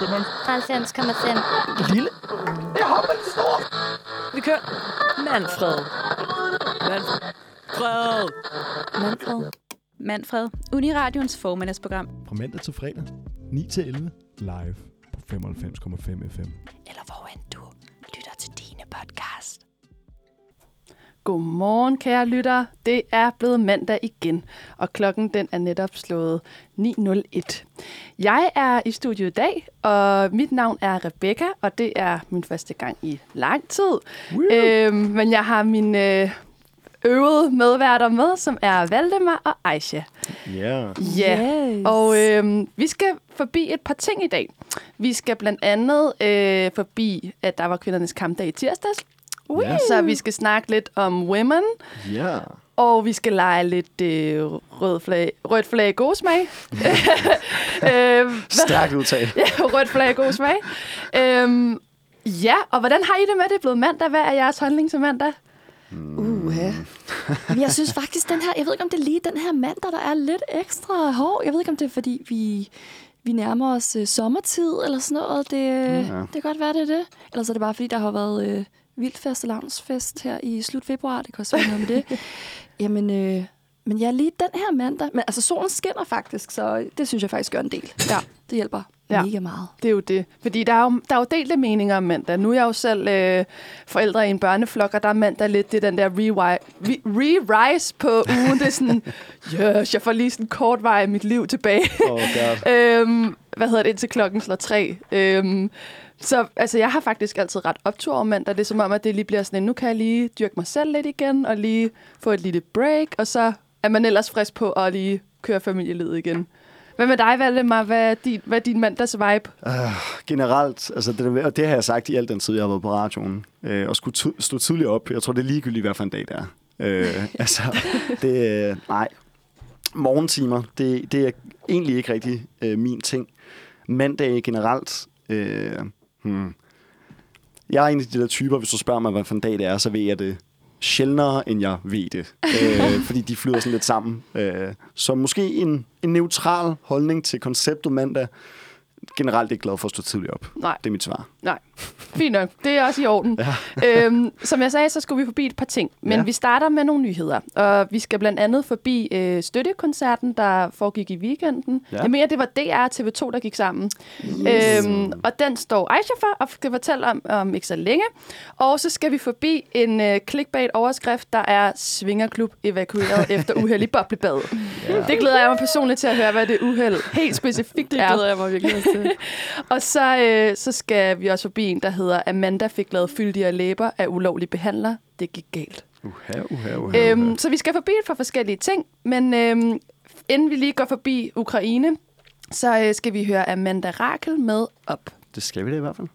90,5. Lille. Jeg hopper en stor. Vi kører. Manfred. Manfred. Manfred. Manfred. Uniradions formiddagsprogram. Fra mandag til fredag, 9 til 11, live på 95,5 FM. Eller hvor end du lytter til dine podcast. Godmorgen, kære lytter. Det er blevet mandag igen, og klokken den er netop slået 9.01. Jeg er i studiet i dag, og mit navn er Rebecca, og det er min første gang i lang tid. Øhm, men jeg har mine øh, øvede medværter med, som er Valdemar og Aisha. Ja. Ja, Yes. og øh, vi skal forbi et par ting i dag. Vi skal blandt andet øh, forbi, at der var kvindernes kampdag i tirsdags. Ja. Så vi skal snakke lidt om women, Ja. og vi skal lege lidt øh, rød flag, rødt flag god smag. øh, Stærkt udtale. ja, rødt flag god smag. Øhm, ja, og hvordan har I det med, at det er blevet mandag? Hvad er jeres holdning til mandag? Uha. Men jeg synes faktisk, den her, jeg ved ikke, om det er lige den her mandag, der er lidt ekstra hård. Jeg ved ikke, om det er, fordi vi, vi nærmer os øh, sommertid eller sådan noget. Det, ja. det kan godt være, det er det. Ellers er det bare, fordi der har været øh, vildt fest her i slut februar. Det kan også være noget med det. Jamen, øh, men ja, lige den her mandag. Men altså, solen skinner faktisk, så det synes jeg faktisk gør en del. Ja, det hjælper Ja. mega meget. Det er jo det. Fordi der er jo, der er jo delte meninger om mandag. Nu er jeg jo selv øh, forældre i en børneflok, og der er mandag lidt det er den der re- re- re-rise på ugen. Det er sådan, yes, jeg får lige sådan kort vej i mit liv tilbage. Oh God. øhm, hvad hedder det, indtil klokken slår tre. Øhm, så altså, jeg har faktisk altid ret optur over mandag. Det er som om, at det lige bliver sådan, nu kan jeg lige dyrke mig selv lidt igen, og lige få et lille break, og så er man ellers frisk på at lige køre familielivet igen. Hvad med dig, Valdemar? Hvad er din, hvad er din mandags vibe? Generelt, altså det, og det har jeg sagt i al den tid, jeg har været på radioen, øh, og skulle stå tidligt op. Jeg tror, det er ligegyldigt, hvad for en dag det er. Øh, altså, det, øh, nej. Morgentimer, det, det er egentlig ikke rigtig øh, min ting. Mandag generelt, øh, hmm. jeg er en af de der typer, hvis du spørger mig, hvad for en dag det er, så ved jeg det sjældnere, end jeg ved det. øh, fordi de flyder sådan lidt sammen. Øh, så måske en, en neutral holdning til konceptet mandag. Generelt ikke glad for at stå tidligt op. Nej. Det er mit svar. Nej, fint nok. Det er også i orden. Ja. øhm, som jeg sagde, så skulle vi forbi et par ting. Men Ja. ja. vi starter med nogle nyheder. Og vi skal blandt andet forbi øh, støttekoncerten, der foregik i weekenden. Ja. Ja. Jeg mener, det var DR og TV2, der gik sammen. Yes. Øhm, og den står Aisha for, og skal fortælle om, om ikke så længe. Og så skal vi forbi en øh, clickbait-overskrift, der er Svingerklub evakueret efter uheld i boblebad. Yeah. Det glæder jeg mig personligt til at høre, hvad det uheld helt specifikt Det er. glæder jeg mig virkelig. Og så, øh, så skal vi også forbi en, der hedder Amanda fik lavet fyldigere læber af ulovlig behandler. Det gik galt. Uha, uha, uha. Øhm, så vi skal forbi et par forskellige ting, men øhm, inden vi lige går forbi Ukraine, så øh, skal vi høre Amanda Rakel med op. Det skal vi da i hvert fald.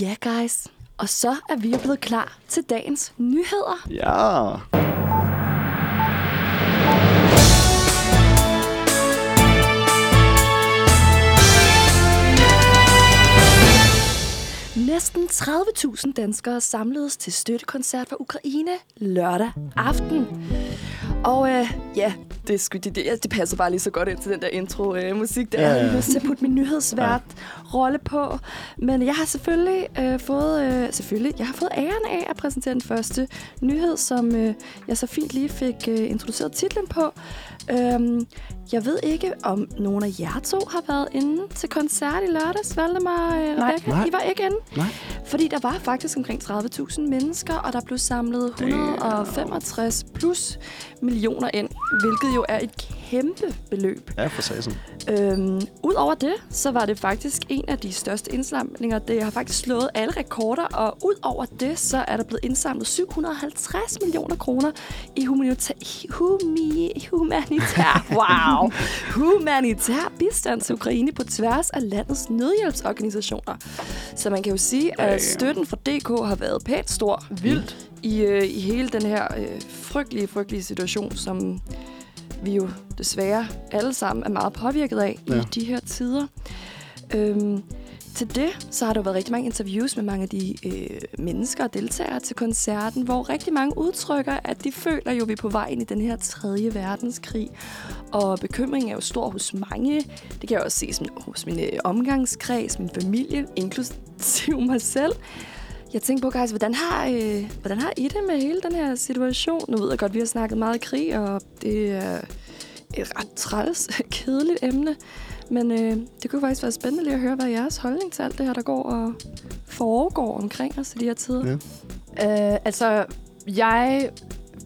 Ja, guys. Og så er vi jo blevet klar til dagens nyheder. Ja. Næsten 30.000 danskere samledes til støttekoncert for Ukraine lørdag aften. Og øh, ja, det, sgu- det, det, det passer bare lige så godt ind til den der intro-musik, der Ja, ja, ja. jeg har lyst til at putte min nyhedsvært rolle på. Men jeg har selvfølgelig øh, fået øh, selvfølgelig, jeg har fået æren af at præsentere den første nyhed, som øh, jeg så fint lige fik øh, introduceret titlen på. Øhm, jeg ved ikke, om nogen af jer to har været inde til koncert i lørdags, Valdemar og Nej. Rebecca. Nej. I var ikke inde? Nej. Fordi der var faktisk omkring 30.000 mennesker, og der blev samlet 165 plus millioner ind, hvilket jo er et kæmpe beløb. Ja, for sasen. Øhm, Udover det, så var det faktisk en af de største indsamlinger. Det har faktisk slået alle rekorder, og udover det, så er der blevet indsamlet 750 millioner kroner i humanita- humi- humanitær, wow, humanitær bistand til Ukraine på tværs af landets nødhjælpsorganisationer. Så man kan jo sige, at støtten fra DK har været pænt stor. Vildt. I, øh, i hele den her øh, frygtelige, frygtelige situation, som vi jo desværre alle sammen er meget påvirket af ja. I de her tider. Øhm, til det, så har der været rigtig mange interviews med mange af de øh, mennesker og deltagere til koncerten, hvor rigtig mange udtrykker, at de føler jo, at vi er på vej ind i den her tredje verdenskrig. Og bekymringen er jo stor hos mange. Det kan jeg også se som, hos min øh, omgangskreds, min familie, inklusiv mig selv. Jeg tænker på, guys, hvordan har, øh, hvordan har I det med hele den her situation? Nu ved jeg godt, at vi har snakket meget krig, og det er et ret træls, kedeligt emne. Men øh, det kunne faktisk være spændende lige at høre, hvad jeres holdning til alt det her, der går og foregår omkring os i de her tider. Ja. Øh, altså, jeg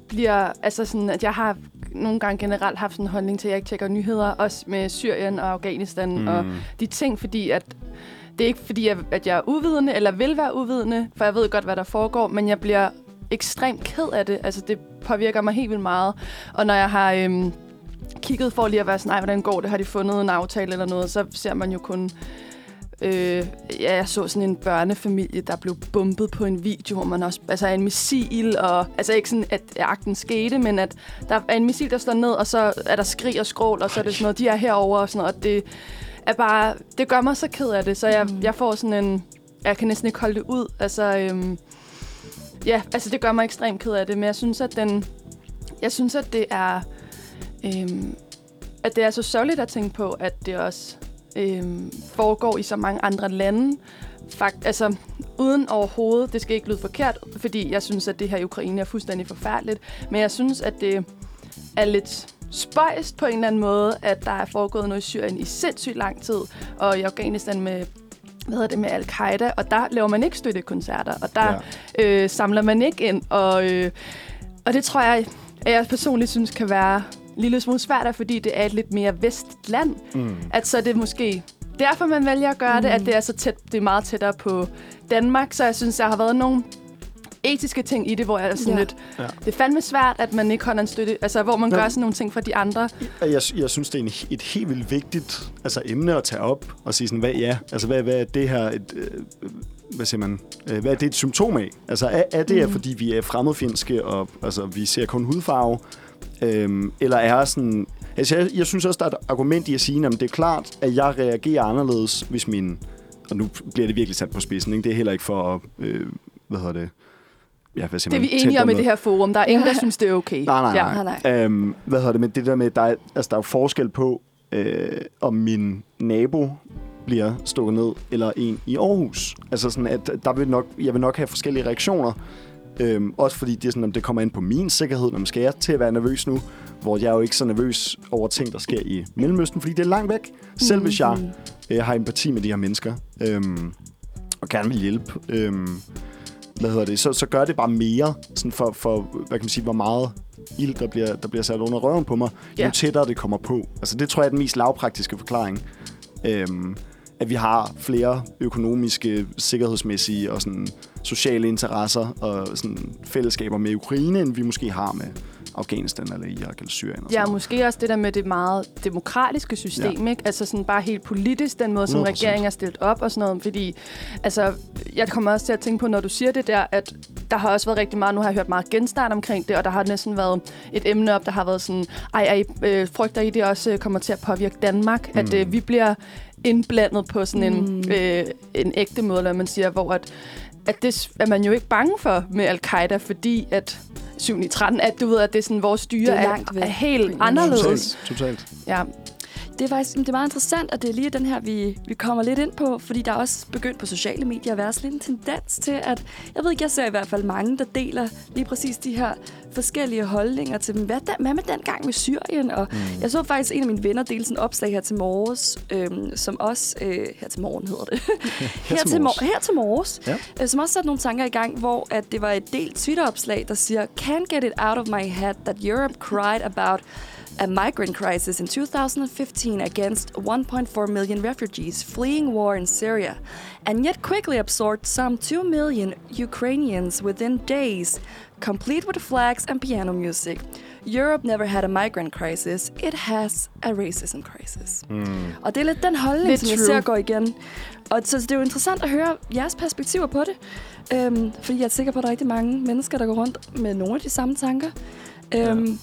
bliver... Altså sådan, at jeg har nogle gange generelt haft sådan en holdning til, at jeg ikke tjekker nyheder, også med Syrien og Afghanistan mm. og de ting, fordi at det er ikke fordi, jeg, at jeg er uvidende, eller vil være uvidende, for jeg ved godt, hvad der foregår, men jeg bliver ekstremt ked af det. Altså, det påvirker mig helt vildt meget. Og når jeg har øhm, kigget for lige at være sådan, nej, hvordan går det? Har de fundet en aftale eller noget? Så ser man jo kun... Øh, ja, jeg så sådan en børnefamilie, der blev bumpet på en video, hvor man også... Altså en missil, og... Altså ikke sådan, at akten skete, men at der er en missil, der står ned, og så er der skrig og skrål, og så er det sådan noget, de er herover og sådan noget, og det er bare... Det gør mig så ked af det, så jeg, Mm. jeg får sådan en... Jeg kan næsten ikke holde det ud. Altså, øhm, ja, altså det gør mig ekstremt ked af det, men jeg synes, at den... Jeg synes, at det er... Øhm, at det er så sørgeligt at tænke på, at det også øhm, foregår i så mange andre lande. Fakt, altså, uden overhovedet, det skal ikke lyde forkert, fordi jeg synes, at det her i Ukraine er fuldstændig forfærdeligt, men jeg synes, at det er lidt spøjst på en eller anden måde, at der er foregået noget i Syrien i sindssygt lang tid, og i Afghanistan med hvad hedder det med al-Qaida, og der laver man ikke støttekoncerter, og der ja. øh, samler man ikke ind, og, øh, og det tror jeg, at jeg personligt synes kan være en lille smule svært, fordi det er et lidt mere vestligt land, Mm. at så er det måske derfor, man vælger at gøre mm. det, at det er så tæt, det er meget tættere på Danmark, så jeg synes, der har været nogle etiske ting i det, hvor jeg er sådan Ja. lidt, Ja. det er fandme svært, at man ikke holder en støtte, altså hvor man Ja. gør sådan nogle ting for de andre. Jeg, jeg synes, det er en, et helt vildt vigtigt altså, emne at tage op og sige sådan, hvad, ja, altså, hvad, hvad er det her et, øh, hvad siger man, øh, hvad er det et symptom af? Altså, er, er det, mm. fordi vi er fremmedfjendske, og altså, vi ser kun hudfarve? Øhm, eller er sådan... Altså, jeg, jeg synes også, der er et argument i at sige, at det er klart, at jeg reagerer anderledes, hvis min... Og nu bliver det virkelig sat på spidsen, ikke? Det er heller ikke for at... Øh, hvad hedder det? Ja, hvad siger Det er man? vi enige om i det her forum. Der er ingen, der synes, det er okay. Nej, nej, Ja. nej. Nej, nej. Øhm, hvad hedder det med det der med, der er, altså, der er jo forskel på, øh, om min nabo bliver stukket ned, eller en i Aarhus. Altså sådan, at der vil nok, jeg vil nok have forskellige reaktioner. Øhm, også fordi det, er sådan, at det kommer ind på min sikkerhed, når man skal jeg til at være nervøs nu, hvor jeg er jo ikke så nervøs over ting, der sker i Mellemøsten, fordi det er langt væk. Selv hvis jeg øh, har empati med de her mennesker, øhm, og gerne vil hjælpe, øhm, hvad hedder det, så, så gør det bare mere sådan for, for, hvad kan man sige, hvor meget ild, der bliver, der bliver sat under røven på mig, Ja. jo tættere det kommer på. Altså det tror jeg er den mest lavpraktiske forklaring. Øhm, at vi har flere økonomiske, sikkerhedsmæssige og sådan sociale interesser og sådan fællesskaber med Ukraine, end vi måske har med Afghanistan eller Irak eller Syrien. Og Ja, sådan måske også det der med det meget demokratiske system, ja. ikke? Altså sådan bare helt politisk, den måde, som 100%. regeringen er stillet op og sådan noget. Fordi, altså, jeg kommer også til at tænke på, når du siger det der, at der har også været rigtig meget, nu har jeg hørt meget genstart omkring det, og der har næsten været et emne op, der har været sådan, ej, ej øh, frygter I, det også øh, kommer til at påvirke Danmark? Mm. At øh, vi bliver indblandet på sådan en, Mm. øh, en ægte måde, eller man siger, hvor at, at det er man jo ikke bange for med al-Qaida, fordi at 7 i 13, at du ved, at det er sådan, vores styre Det er er, er helt anderledes. Totalt, totalt. Ja. Det er faktisk det er meget interessant, at det er lige den her, vi, vi kommer lidt ind på, fordi der er også begyndt på sociale medier at være sådan en tendens til, at jeg ved ikke, jeg ser i hvert fald mange, der deler lige præcis de her forskellige holdninger til. Hvad, da, hvad med den gang med Syrien? Og mm. jeg så faktisk en af mine venner dele sådan et opslag her til morges, øhm, som også, øh, her til morgen hedder det, her, til mor- her til morges, Ja. øh, som også satte nogle tanker i gang, hvor at det var et delt Twitter-opslag, der siger, Can't get it out of my head that Europe cried about a migrant crisis in 2015 against 1.4 million refugees fleeing war in Syria, and yet quickly absorbed some 2 million Ukrainians within days, complete with flags and piano music. Europe never had a migrant crisis, it has a racism crisis. Mm. Og det er lidt den holdning, Lidt som jeg true. ser går igen. Og så det er jo interessant at høre jeres perspektiver på det. Øhm, fordi jeg er sikker på, at der er rigtig mange mennesker, der går rundt med nogle af de samme tanker. Øhm,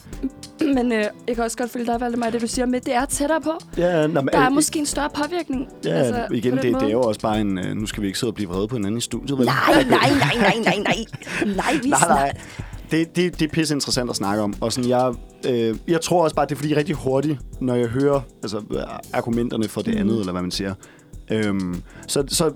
men øh, jeg kan også godt følge dig, Valdemar, det du siger med, det er tættere på. Ja, nå, men, Der er øh, måske en større påvirkning. Ja, altså, igen, på det, det er jo også bare en... Øh, nu skal vi ikke sidde og blive vrede på hinanden i studiet, vel? Nej, nej, nej, nej, nej, nej. Nej, vi nej, nej. Det, det, det er pisse interessant at snakke om. Og sådan, jeg, øh, jeg tror også bare, det er fordi rigtig hurtigt, når jeg hører altså, argumenterne for det Mm. andet, eller hvad man siger. Øhm, så, så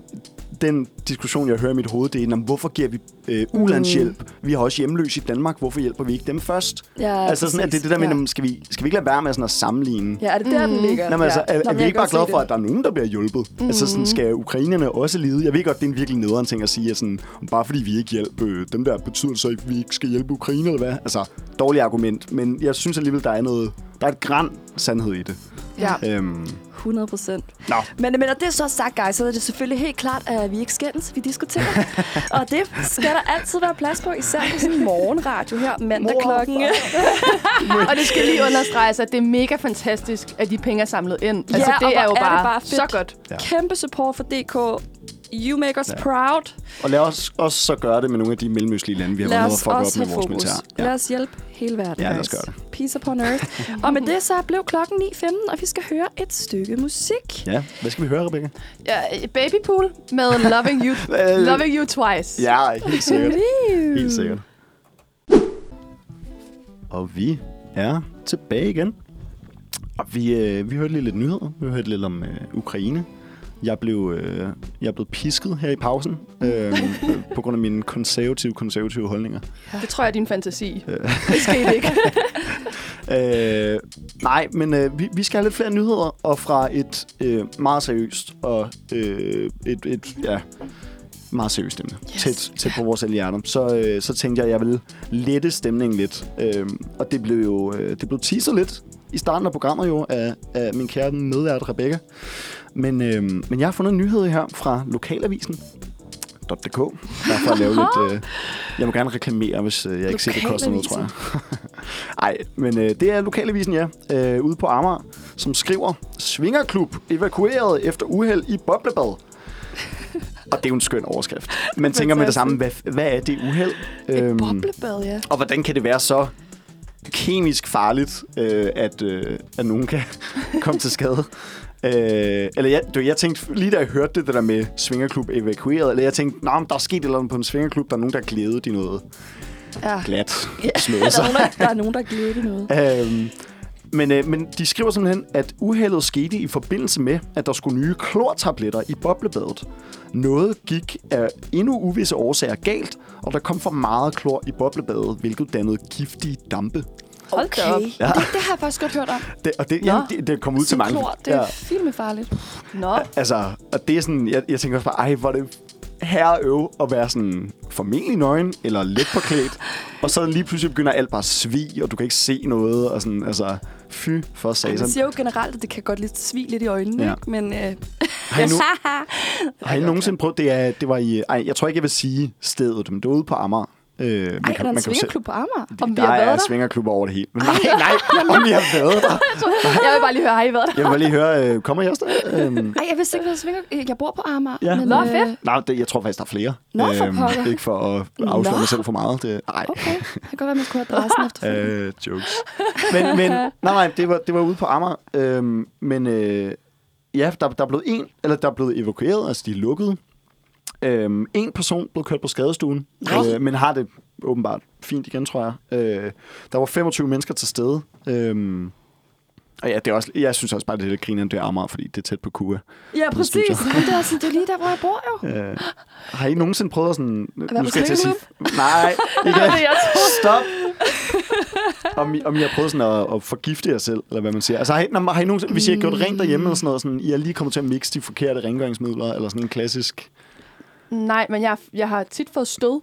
den diskussion, jeg hører i mit hoved, det er, "Nå, men hvorfor giver vi øh, ulandshjælp? Vi har også hjemløse i Danmark. Hvorfor hjælper vi ikke dem først? Ja, altså sådan, at det er det der med, ja. ja. skal, vi, skal vi ikke lade være med sådan at sammenligne? Ja, er det der, den ligger? Nå, men altså, ja. er, Nå, er men vi jeg ikke bare glade for, det. at der er nogen, der bliver hjulpet? Mm. Altså, sådan, skal ukrainerne også lide? Jeg ved godt, det er en virkelig nederen ting at sige, at sådan, bare fordi vi ikke hjælper øh, dem der, betyder det så ikke, at vi ikke skal hjælpe Ukraine, eller hvad? Altså, dårligt argument, men jeg synes alligevel, der er noget, der er et græn sandhed i det. Ja, Øhm, 100 procent. Nå. Men, men når det er så sagt, guys, så er det selvfølgelig helt klart, at vi ikke skændes, vi diskuterer. og det skal der altid være plads på, især på sådan en morgenradio her, mandag klokken. Og det skal lige understreges, at det er mega fantastisk, at de penge er samlet ind. Altså, Ja, det og er jo hvor er det bare, bare fedt. så godt. Ja. Kæmpe support for DK. You make us Ja. proud. og lad os også så gøre det med nogle af de mellemøstlige lande, vi har været med at op med vores militær. Lad os hjælpe hele verden, Ja, lad os gøre det. Peace upon earth. og med det så blev klokken 9.15, og vi skal høre et stykke musik. Ja, hvad skal vi høre, Rebecca? Ja, Babypool med Loving You, Loving you Twice. Ja, helt sikkert. Helt sikkert. Og vi er tilbage igen. Og vi, øh, vi hørte lige lidt nyheder. Vi hørte lidt om øh, Ukraine. Jeg blev, øh, jeg blevet pisket her i pausen, øh, på grund af mine konservative, konservative holdninger. Det tror jeg er din fantasi. Det skete ikke. Øh, nej, men øh, vi, vi skal have lidt flere nyheder, og fra et øh, meget seriøst og øh, et, et ja, meget seriøst emne, yes. tæt, tæt på vores alle hjerter, så, øh, så tænkte jeg, at jeg ville lette stemningen lidt. Øh, og det blev jo øh, det blev teaset lidt i starten af programmet jo af, af min kære medvært Rebecca. Men, øh, men jeg har fundet en nyhed her fra Lokalavisen. .dk. Bare for at lave lidt... Øh, jeg må gerne reklamere, hvis øh, jeg ikke ser, det koster noget, tror jeg. Nej, men øh, det er Lokalavisen, ja, øh, ude på Amager, som skriver, Svingerklub evakueret efter uheld i boblebad. Og det er jo en skøn overskrift. Man tænker med det samme, hvad, hvad er det uheld? Et boblebad, ja. Og hvordan kan det være så kemisk farligt, øh, at, øh, at nogen kan komme til skade? Øh, eller jeg, du, jeg tænkte, lige da jeg hørte det, det der med svingerklub evakueret, eller jeg tænkte, Nå, men der er sket et eller andet på en svingerklub, der er nogen, der er glædet i noget ja. glat Ja, der, er nogen, der, der er nogen, der glæder det noget. Øhm, men, øh, men de skriver simpelthen, at uheldet skete i forbindelse med, at der skulle nye klortabletter i boblebadet. Noget gik af endnu uvisse årsager galt, og der kom for meget klor i boblebadet, hvilket dannede giftige dampe. Hold da op. Okay, Ja. det, det har jeg faktisk godt hørt om. Det, og det, Nå. jamen, det, det kom ud til mange. Klor, det er filme farligt. Nå, Altså, og det er sådan, jeg, jeg tænker også bare, ej, hvor er det herreøv at være sådan formentlig nøgen, eller let påklædt, og så lige pludselig begynder alt bare at svige, og du kan ikke se noget, og sådan, altså, fy for Man satan. siger jo generelt, at det kan godt lidt svige lidt i øjnene, Ja. ikke? men... Øh, Har I, nu, har I nogensinde prøvet, det, er, det var i, ej, jeg tror ikke, jeg vil sige stedet, men det var ude på Amager. Øh, man ej, er der en se- svingerklub på Amager? Om vi der har været er der? svingerklubber over det hele. Men nej, nej, om vi har været der. jeg vil bare lige høre, har I været der? Jeg vil bare lige høre, øh, kommer jeg også der? Øhm, Ej, jeg vidste ikke, hvad svinger... Jeg bor på Amager. Ja. Men, Nå, øh, fedt. nej, det, jeg tror faktisk, der er flere. Nå, for pokker. Ikke for at afsløre Nå. mig selv for meget. Det, nej. Okay, det kan godt være, man skulle have adressen efterfølgende. Øh, jokes. Men, men nej, nej, det var, det var ude på Amager. Øhm, men øh, ja, der, der er blevet en, eller der er blevet evakueret, altså de er lukket. Øhm, en person blev kørt på skadestuen, øh, men har det åbenbart fint igen, tror jeg. Øh, der var 25 mennesker til stede. Øhm, og ja, det er også, jeg synes også bare, det er lidt grineren, det er Amager, fordi det er tæt på Kua. Ja, præcis. Jamen, det, er sådan, det er lige der, hvor jeg bor jo. Øh, har I nogensinde prøvet at sådan... på jeg til at sige... Nej, ikke. Det er jeg Stop! om, I, om I har prøvet sådan at, at forgifte jer selv, eller hvad man siger. Altså, har I, når, har I nogensinde, hvis I har gjort rent derhjemme, eller sådan noget, sådan, I har lige kommet til at mixe de forkerte rengøringsmidler, eller sådan en klassisk... Nej, men jeg, jeg har tit fået stød.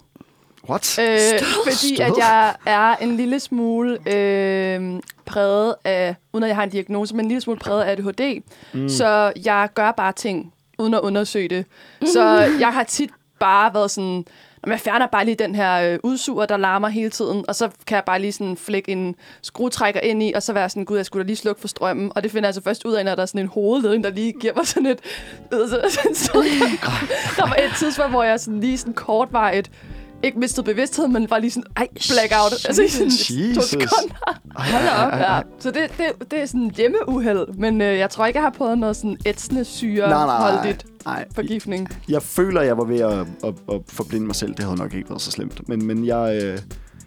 What? Øh, Stød? fordi Stød? at jeg er en lille smule øh, præget af, uden at jeg har en diagnose, men en lille smule præget af ADHD. Mm. Så jeg gør bare ting, uden at undersøge det. Så jeg har tit bare været sådan, "Nå, men jeg fjerner bare lige den her øh, udsuger, der larmer hele tiden, og så kan jeg bare lige sådan flække en skruetrækker ind i, og så være sådan, gud, jeg skulle da lige slukke for strømmen. Og det finder jeg altså først ud af, når der er sådan en hovedledning, der lige giver mig sådan et... Så, så, så, der var et tidspunkt, hvor jeg sådan lige sådan kortvarigt ikke mistet bevidsthed, men var lige sådan, ej, blackout. Altså i sådan to Jesus. sekunder. Hold op. Ja, så det, det, det er sådan hjemmeuheld, men øh, jeg tror ikke, jeg har prøvet noget sådan ætsende syre Nej, nej, holdigt Nej, forgiftning. jeg føler, jeg var ved at, at, at forblinde mig selv. Det havde nok ikke været så slemt. Men, men jeg, øh,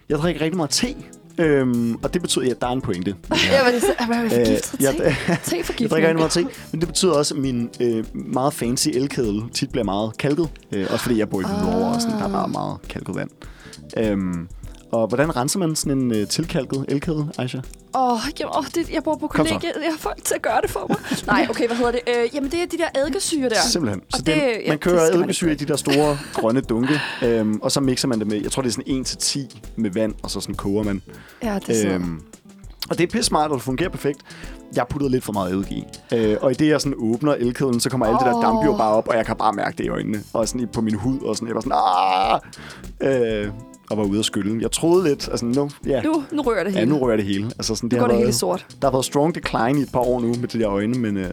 jeg drikker rigtig meget te. Øhm, og det betyder, at der er en pointe. Jeg var lige jeg var forgiftet Øh, jeg, te. jeg Te-forgiftning. drikker rigtig meget te, men det betyder også, at min øh, meget fancy elkedel tit bliver meget kalket. Øh, også fordi jeg bor i Hvidovre, og sådan, der er meget, meget kalket vand. Øhm, og hvordan renser man sådan en øh, tilkalket elkedel, Aisha? Åh, oh, jamen, oh, det, jeg bor på kollegiet. Jeg har folk til at gøre det for mig. Nej, okay, hvad hedder det? Øh, jamen, det er de der eddikesyre der. Simpelthen. Og Så det, man ja, kører eddikesyre i de der store grønne dunke, øhm, og så mixer man det med, jeg tror det er sådan 1-10 med vand, og så sådan koger man. Ja, det er sådan. Øhm, og det er pisse smart, og det fungerer perfekt. Jeg puttede lidt for meget eddike i. Øh, og i det, jeg sådan åbner elkedlen, så kommer alt det der damp jo bare op, og jeg kan bare mærke det i øjnene. Og sådan på min hud, og sådan, jeg var sådan, ah! Øh, og var ude at skylle. Jeg troede lidt, altså nu, ja, Nu, nu rører det ja, hele. nu rører det hele. Altså sådan, nu det går har det hele været, sort. der har været strong decline i et par år nu med de der øjne, men øh,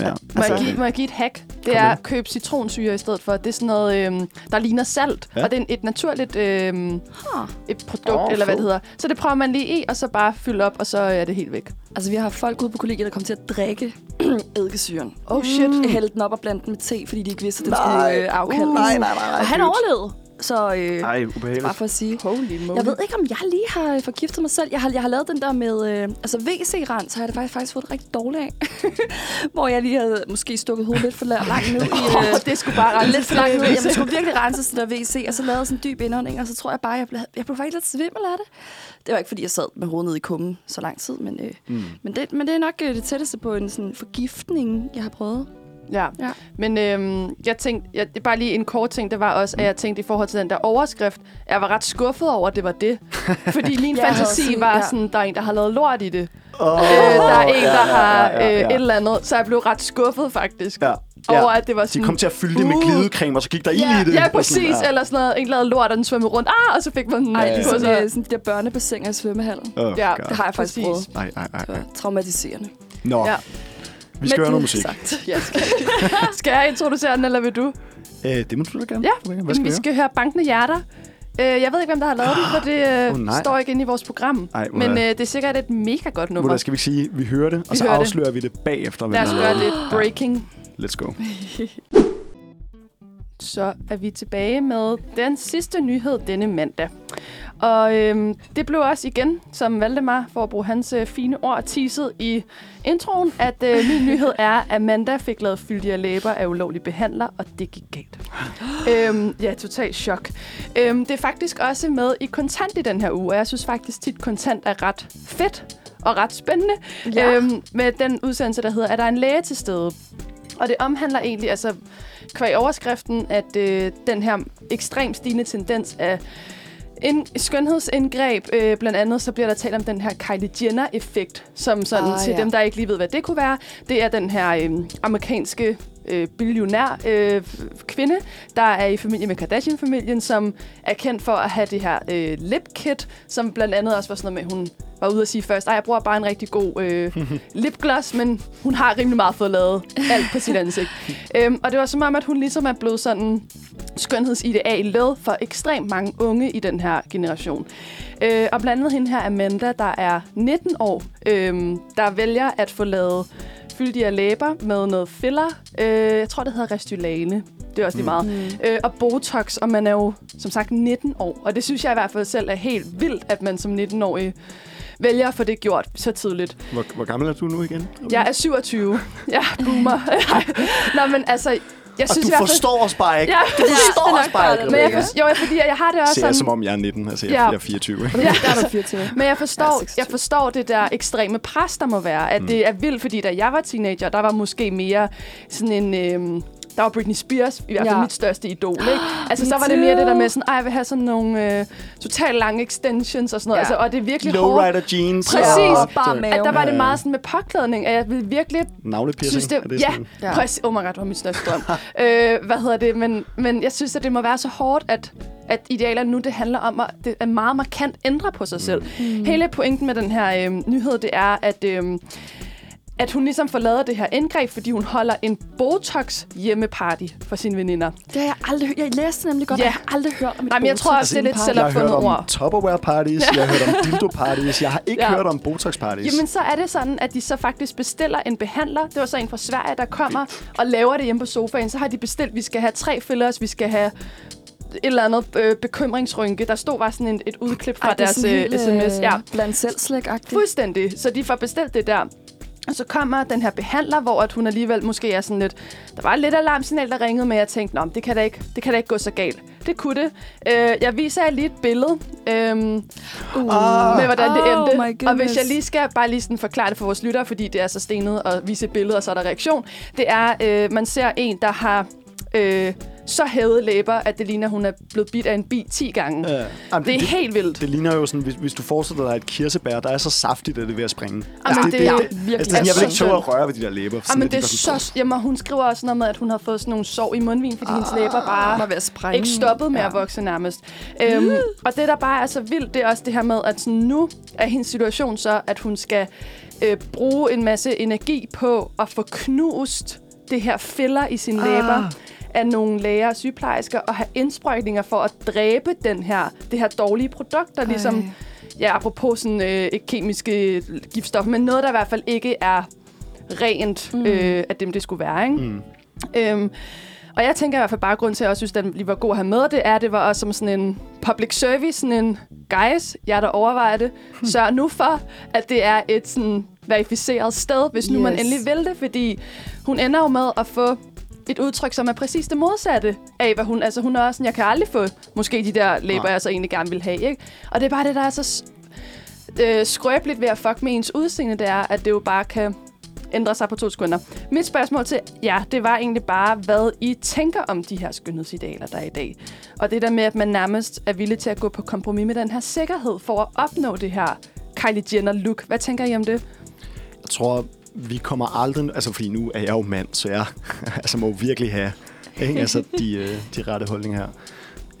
ja. Må, jeg give, må jeg give et hack? Det er at købe citronsyre i stedet for. Det er sådan noget, øhm, der ligner salt. Ja. Og det er et naturligt øhm, Huh. et produkt, oh, eller hvad det hedder. Så det prøver man lige i, og så bare fylde op, og så er det helt væk. Altså, vi har folk ude på kollegiet, der kommer til at drikke eddikesyren. Oh shit. Jeg hældte den op og blandede den med te, fordi de ikke vidste, at den Nej. skulle øh, afkaldes. Uh, nej, nej, nej, nej. Og han overlevede. Så øh, Ej, ubehageligt. bare for at sige. Holy moly. Jeg ved ikke, om jeg lige har øh, forgiftet mig selv. Jeg har, jeg har lavet den der med... Øh, altså, WC-rens har jeg det faktisk, faktisk fået det rigtig dårligt af. Hvor jeg lige havde måske stukket hovedet lidt for la- langt nu. I, øh, det sgu bare lidt for langt ud. Jamen, jeg skulle virkelig rense det der WC, og så lavede jeg sådan en dyb indånding, og så tror jeg bare, jeg blev, jeg blev faktisk lidt svimmel af det. Det var ikke, fordi jeg sad med hovedet nede i kummen så lang tid, men, øh, Mm. men, det, men det er nok øh, det tætteste på en sådan forgiftning, jeg har prøvet. Ja. Ja. Men øhm, jeg tænkte, jeg, det er bare lige en kort ting, det var også, at jeg tænkte i forhold til den der overskrift, jeg var ret skuffet over, at det var det. Fordi min Ja, fantasi sådan, var ja. sådan, der er en, der har lavet lort i det. Oh, Øh, der er en, ja, der har ja, ja, ja. øh, et eller andet. Så jeg blev ret skuffet faktisk. Ja. Over, ja. at det var De sådan... kom til at fylde det med uh, glidecreme, og så gik der ild Ja, i det. ja, præcis. sådan, Ja. Eller sådan noget. En lavede lort, og den svømmede rundt. Ah, og så fik man den Ej, ligesom sig. øh, sådan de der børnebassiner i svømmehallen. Oh, Ja, God. Det har jeg faktisk Præcis. prøvet. Ej, ej, ej, Det ej. var traumatiserende. Nå, Ja. Vi skal høre noget musik. Sagt. Ja, skal, skal jeg introducere den, eller vil du? Øh, det må du gerne. Ja, Hvad skal vi vi skal høre Bankende Hjerter. Øh, jeg ved ikke, hvem der har lavet den, for det øh, nej. står ikke inde i vores program. Ej, Men øh, det er sikkert et mega godt nummer. der skal vi ikke sige, vi hører det, og Vi så hører det. afslører vi det bagefter. Lad os gøre lidt breaking. det. Let's go. Så er vi tilbage med den sidste nyhed denne mandag. Og øhm, det blev også igen, som Valdemar, for at bruge hans øh, fine ord, teaset i introen, at øh, min nyhed er, at Amanda fik lavet fyldige læber af ulovlig behandler, og det gik galt. øhm, ja, totalt chok. Øhm, det er faktisk også med i kontant i den her uge, og jeg synes faktisk tit, kontant er ret fedt og ret spændende. Ja. Øhm, med den udsendelse, der hedder, er der en læge til stede? Og det omhandler egentlig, altså kvæg overskriften, at øh, den her ekstremt stigende tendens af en skønhedsindgreb, øh, blandt andet så bliver der talt om den her Kylie Jenner-effekt, som sådan Ah, til ja. dem, der ikke lige ved, hvad det kunne være. Det er den her øh, amerikanske øh, billionær øh, kvinde, der er i familie med Kardashian-familien, som er kendt for at have det her øh, lip kit, som blandt andet også var sådan noget med, hun var ude at sige først, at jeg bruger bare en rigtig god øh, lipgloss, men hun har rimelig meget fået lavet alt på sit ansigt. øhm, og det var som om, at hun ligesom er blevet sådan skønhedsidealet for ekstremt mange unge i den her generation. Øh, og blandt andet hende her, Amanda, der er 19 år, øh, der vælger at få lavet fyldige læber med noget filler. Øh, jeg tror, det hedder Restylane. Det er også lige meget. Mm. Øh, og Botox, og man er jo som sagt 19 år. Og det synes jeg i hvert fald selv er helt vildt, at man som 19-årig vælger at få det gjort så tidligt. Hvor, hvor gammel er du nu igen? Jeg er 27. Ja, boomer. Nå, men altså, jeg Og synes du i hvert fald... forstår os bare ikke. Ja, Du forstår os bare ikke, men jeg, for, jo, fordi jeg har det også Ser sådan... jeg, som om jeg er 19, altså jeg, Ja. jeg er 24. Ikke? Ja. Der er du 24. Men jeg forstår, Ja, 26. jeg forstår det der ekstreme pres, der må være. At Mm. det er vildt, fordi da jeg var teenager, der var måske mere sådan en... Øhm, der var Britney Spears, i hvert fald Ja. mit største idol, ikke? Altså, Me så var det mere det der med sådan, ej, jeg vil have sådan nogle øh, totalt lange extensions og sådan noget. Ja. Altså, og det er virkelig hårdt. Lowrider jeans. Præcis. og- Bare mave. At der var det meget sådan med påklædning, at jeg ville virkelig Navlepiercing. synes det, er det ja, sådan? Ja. ja. Præcis. Oh my god, det var mit største drøm. øh, hvad hedder det? Men, men jeg synes, at det må være så hårdt, at, at idealerne nu, det handler om at, det er meget markant ændre på sig selv. Mm. Hele pointen med den her øh, nyhed, det er, at... Øh, at hun ligesom får lavet det her indgreb, fordi hun holder en Botox hjemmeparty for sine veninder. Det har jeg aldrig hørt. Jeg læste nemlig godt, Ja. ja. jeg har aldrig hørt om et Nej, men jeg tror også, det er lidt Botox-party. selv- Jeg har hørt opfundet om ord. Tupperware parties, jeg har hørt om dildo parties, jeg har ikke Ja. hørt om Botox parties. Jamen, så er det sådan, at de så faktisk bestiller en behandler. Det var så en fra Sverige, der kommer og laver det hjemme på sofaen. Så har de bestilt, vi skal have tre fillers, vi skal have et eller andet øh, bekymringsrynke. Der stod bare sådan en, et udklip fra Ej, er deres sådan øh, sms. Ja, Blandt selv slik fuldstændig. Så de får bestilt det der. Og så kommer den her behandler, hvor at hun alligevel måske er sådan lidt... Der var lidt alarmsignal, der ringede, men jeg tænkte, Nå, det kan da ikke, det kan da ikke gå så galt. Det kunne det. Øh, jeg viser jer lige et billede øhm, Uh. med, hvordan det Oh endte. my og hvis jeg lige skal bare lige sådan forklare det for vores lyttere, fordi det er så stenet at vise et billede, og så er der reaktion. Det er, øh, man ser en, der har øh, så hævede læber, at det ligner, hun er blevet bidt af en bi 10 gange. Ja. Jamen, Det er helt vildt. Det ligner jo sådan, hvis, hvis du forestiller dig et kirsebær, der er så saftigt, at det er ved at springe. Jamen, det, det- det, ja, det, virkelig. altså, jeg vil så ikke tåle at røre ved de der læber. sådan, Jamen, at de det er så... Jamen, hun skriver også noget med, at hun har fået sådan nogle sår i mundvin, fordi hendes læber bare var ved at sprænge. ikke stoppet med Ja. at vokse nærmest. Øhm, og det, der bare er så vildt, det er også det her med, at sådan nu er hendes situation så, at hun skal øh, bruge en masse energi på at få knust det her filler i sine ah. læber af nogle læger og sygeplejersker og have indsprøjtninger for at dræbe den her, det her dårlige produkt, der ligesom, ja, apropos sådan øh, ikke kemiske giftstoffer, men noget, der i hvert fald ikke er rent mm. øh, af dem, det skulle være, ikke? Mm. Øhm, og jeg tænker i hvert fald bare, grund til, at jeg også synes, at den lige var god at have med, det er, at det var også som sådan en public service, sådan en guys, jeg der overvejer det, sørg nu for, at det er et sådan verificeret sted, hvis nu yes. man endelig vil det, fordi hun ender jo med at få et udtryk, som er præcis det modsatte af, hvad hun... Altså, hun er også sådan, jeg kan aldrig få måske de der læber, Nej. jeg så egentlig gerne vil have, ikke? Og det er bare det, der er så øh, skrøbeligt ved at fuck med ens udseende, det er, at det jo bare kan ændre sig på to sekunder. Mit spørgsmål til jer, det var egentlig bare, hvad I tænker om de her skønhedsidealer, der er i dag. Og det der med, at man nærmest er villig til at gå på kompromis med den her sikkerhed for at opnå det her Kylie Jenner-look. Hvad tænker I om det? Jeg tror, vi kommer aldrig... Altså, fordi nu er jeg jo mand, så jeg altså, må virkelig have ikke? Altså, de, øh, de rette holdninger her.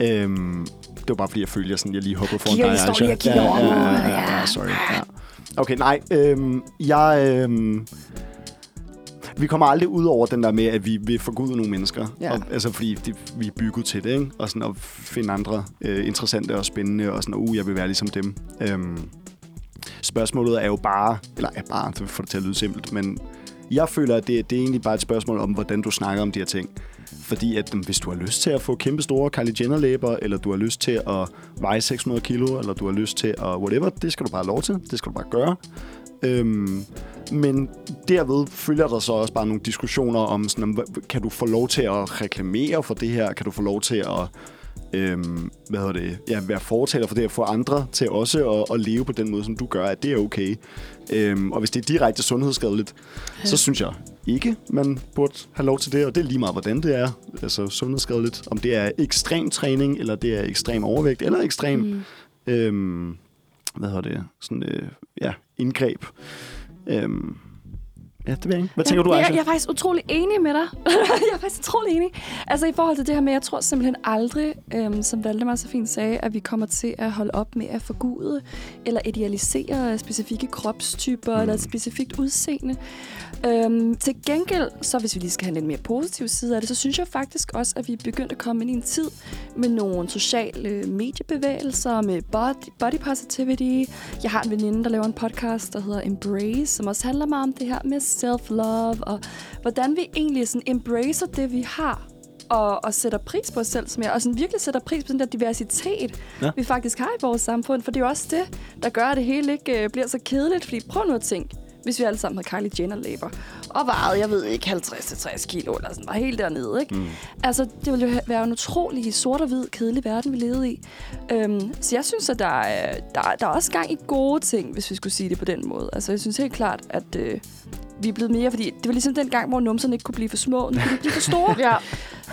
Øhm, det var bare fordi, jeg følte, jeg, sådan, jeg lige hoppede foran dig, Aisha. kigger over. ja, ja, ja, ja, sorry. Ja. Okay, nej. Øhm, jeg... Øhm, vi kommer aldrig ud over den der med, at vi vil forgude nogle mennesker. Ja. Og, altså, fordi det, vi er bygget til det, ikke? Og sådan at finde andre øh, interessante og spændende, og sådan, uh, jeg vil være ligesom dem. Øhm, spørgsmålet er jo bare, eller er bare, så får det til at lyde simpelt, men jeg føler, at det, det er egentlig bare et spørgsmål om, hvordan du snakker om de her ting. Fordi at, hvis du har lyst til at få kæmpe store Kylie Jenner-læber, eller du har lyst til at veje 600 kilo, eller du har lyst til at whatever, det skal du bare have lov til. Det skal du bare gøre. Øhm, men derved følger der så også bare nogle diskussioner om, sådan, om, kan du få lov til at reklamere for det her? Kan du få lov til at øhm, hvad hedder det, ja, være fortaler for det, at få andre til også at, at leve på den måde, som du gør, at det er okay. Øhm, og hvis det er direkte sundhedsskadeligt, ja. så synes jeg ikke, man burde have lov til det, og det er lige meget, hvordan det er, altså sundhedsskadeligt. Om det er ekstrem træning, eller det er ekstrem overvægt, eller ekstrem, mm. øhm, hvad hedder det, sådan, øh, ja, indgreb. Øhm, ja, det ved jeg ikke. Hvad tænker du, jeg, Aisha? jeg er faktisk utrolig enig med dig. jeg er faktisk utrolig enig. Altså i forhold til det her med, jeg tror simpelthen aldrig, øhm, som Valdemar så fint sagde, at vi kommer til at holde op med at forgude eller idealisere specifikke kropstyper mm. eller et specifikt udseende. Øhm, til gengæld, så hvis vi lige skal have en lidt mere positiv side af det, så synes jeg faktisk også, at vi er begyndt at komme ind i en tid med nogle sociale mediebevægelser, med body, body positivity. Jeg har en veninde, der laver en podcast, der hedder Embrace, som også handler meget om det her med self-love, og hvordan vi egentlig sådan embracer det, vi har, og, og sætter pris på os selv, som jeg, og sådan virkelig sætter pris på den der diversitet, Ja. vi faktisk har i vores samfund. For det er jo også det, der gør, at det hele ikke øh, bliver så kedeligt. Fordi prøv nu at tænke, hvis vi alle sammen havde Kylie Jenner-læber, og vejede, jeg ved ikke, 50-60 kilo, eller sådan, var helt dernede, ikke? Mm. Altså, det ville jo være en utrolig sort og hvid, kedelig verden, vi levede i. Øhm, så jeg synes, at der er, der, er- der er også gang i gode ting, hvis vi skulle sige det på den måde. Altså, jeg synes helt klart, at øh, vi er blevet mere, fordi det var ligesom den gang, hvor numserne ikke kunne blive for små, nu kan de blive for store.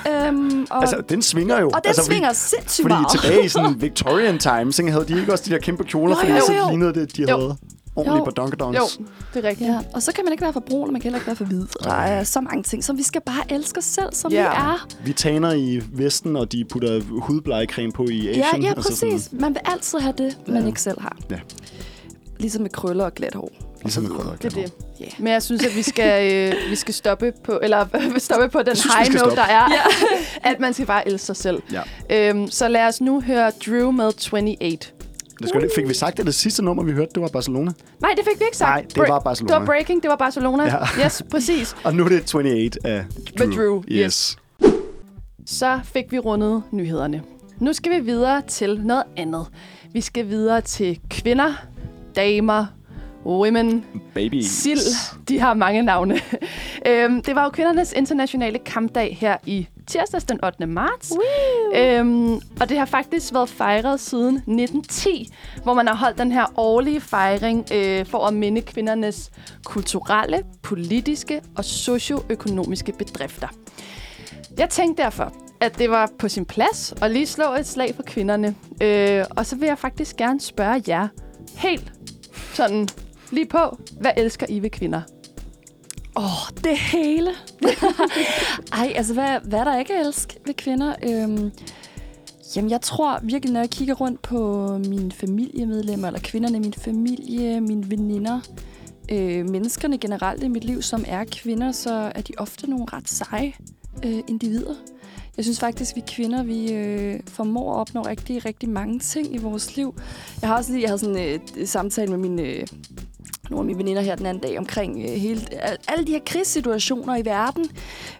Ja. øhm, og, Altså, den svinger jo. og den altså, svinger sindssygt Fordi meget. tilbage i sådan Victorian Times, ikke, havde de ikke også de der kæmpe kjoler, Jo, fordi jo, så lignede det, de Jo. havde ordentligt på Dunkedons. Jo, det er rigtigt. Ja, og så kan man ikke være for brun, og man kan heller ikke være for hvid. Der er så mange ting, som vi skal bare elske os selv, som Ja. vi er. Vi taner i Vesten, og de putter hudblegecreme på i Asien. Ja, ja, altså præcis. Man vil altid have det, man Ja. ikke selv har. Ja. Ligesom med krøller og glat hår. Ligesom med Det er det. Ja. Men jeg synes, at vi skal, øh, vi skal stoppe på, eller stoppe på den synes, high note, der er, at man skal bare elske sig selv. Ja. Øhm, så lad os nu høre Drew med 28. Det skal, fik vi sagt, at det sidste nummer, vi hørte, det var Barcelona? Nej, det fik vi ikke sagt. Nej, det Bra- var Barcelona. Det var breaking, det var Barcelona. Ja. Yes, præcis. Og nu er det 28 af Drew. Med Drew, Yes. Så fik vi rundet nyhederne. Nu skal vi videre til noget andet. Vi skal videre til kvinder, damer, women, Baby. sild. De har mange navne. øhm, det var jo kvindernes internationale kampdag her i tirsdags den 8. marts. Øhm, og det har faktisk været fejret siden 1910, hvor man har holdt den her årlige fejring øh, for at minde kvindernes kulturelle, politiske og socioøkonomiske bedrifter. Jeg tænkte derfor, at det var på sin plads at lige slå et slag for kvinderne. Øh, og så vil jeg faktisk gerne spørge jer helt sådan lige på, hvad elsker I ved kvinder? Åh, oh, det hele. Ej, altså, hvad, hvad er der ikke at elske ved kvinder? Øhm, jamen, jeg tror virkelig, når jeg kigger rundt på mine familiemedlemmer, eller kvinderne i min familie, mine veninder, øh, menneskerne generelt i mit liv, som er kvinder, så er de ofte nogle ret seje øh, individer. Jeg synes faktisk, at vi kvinder, vi øh, formår at opnå rigtig, rigtig mange ting i vores liv. Jeg har også lige jeg havde sådan øh, samtale med min øh, nogle af mine veninder her den anden dag omkring øh, hele, al, alle de her krigssituationer i verden.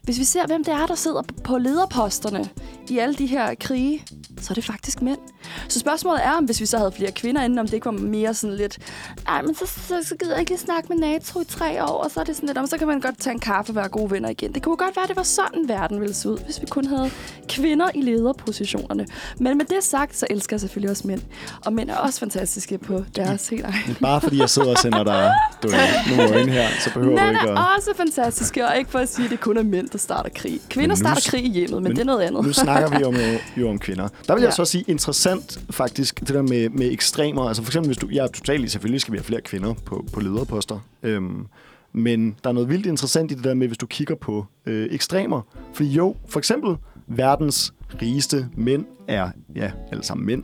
Hvis vi ser, hvem det er, der sidder på lederposterne i alle de her krige, så er det faktisk mænd. Så spørgsmålet er, om hvis vi så havde flere kvinder inden, om det ikke var mere sådan lidt, nej, men så, så, så gider jeg ikke lige snakke med NATO i tre år, og så er det sådan lidt, om så kan man godt tage en kaffe og være gode venner igen. Det kunne godt være, at det var sådan, verden ville se ud, hvis vi kun havde kvinder i lederpositionerne. Men med det sagt, så elsker jeg selvfølgelig også mænd. Og mænd er også fantastiske på deres helt egen Bare fordi jeg sidder og sender dig du, ved, nogle øjne her, så behøver Mænd du ikke er at... også fantastiske, og ikke for at sige, at det kun er mænd, der starter krig. Kvinder nu starter krig i hjemmet, men, men det er noget andet. Nu snakker vi om, jo, jo om kvinder. Der vil jeg Ja. så sige interessant faktisk, det der med, med ekstremer. Altså for eksempel, hvis du... Jeg er totalt selvfølgelig skal vi have flere kvinder på, på lederposter. Øhm, men der er noget vildt interessant i det der med, hvis du kigger på øh, ekstremer. Fordi jo, for eksempel, verdens rigeste mænd er, ja, alle sammen mænd.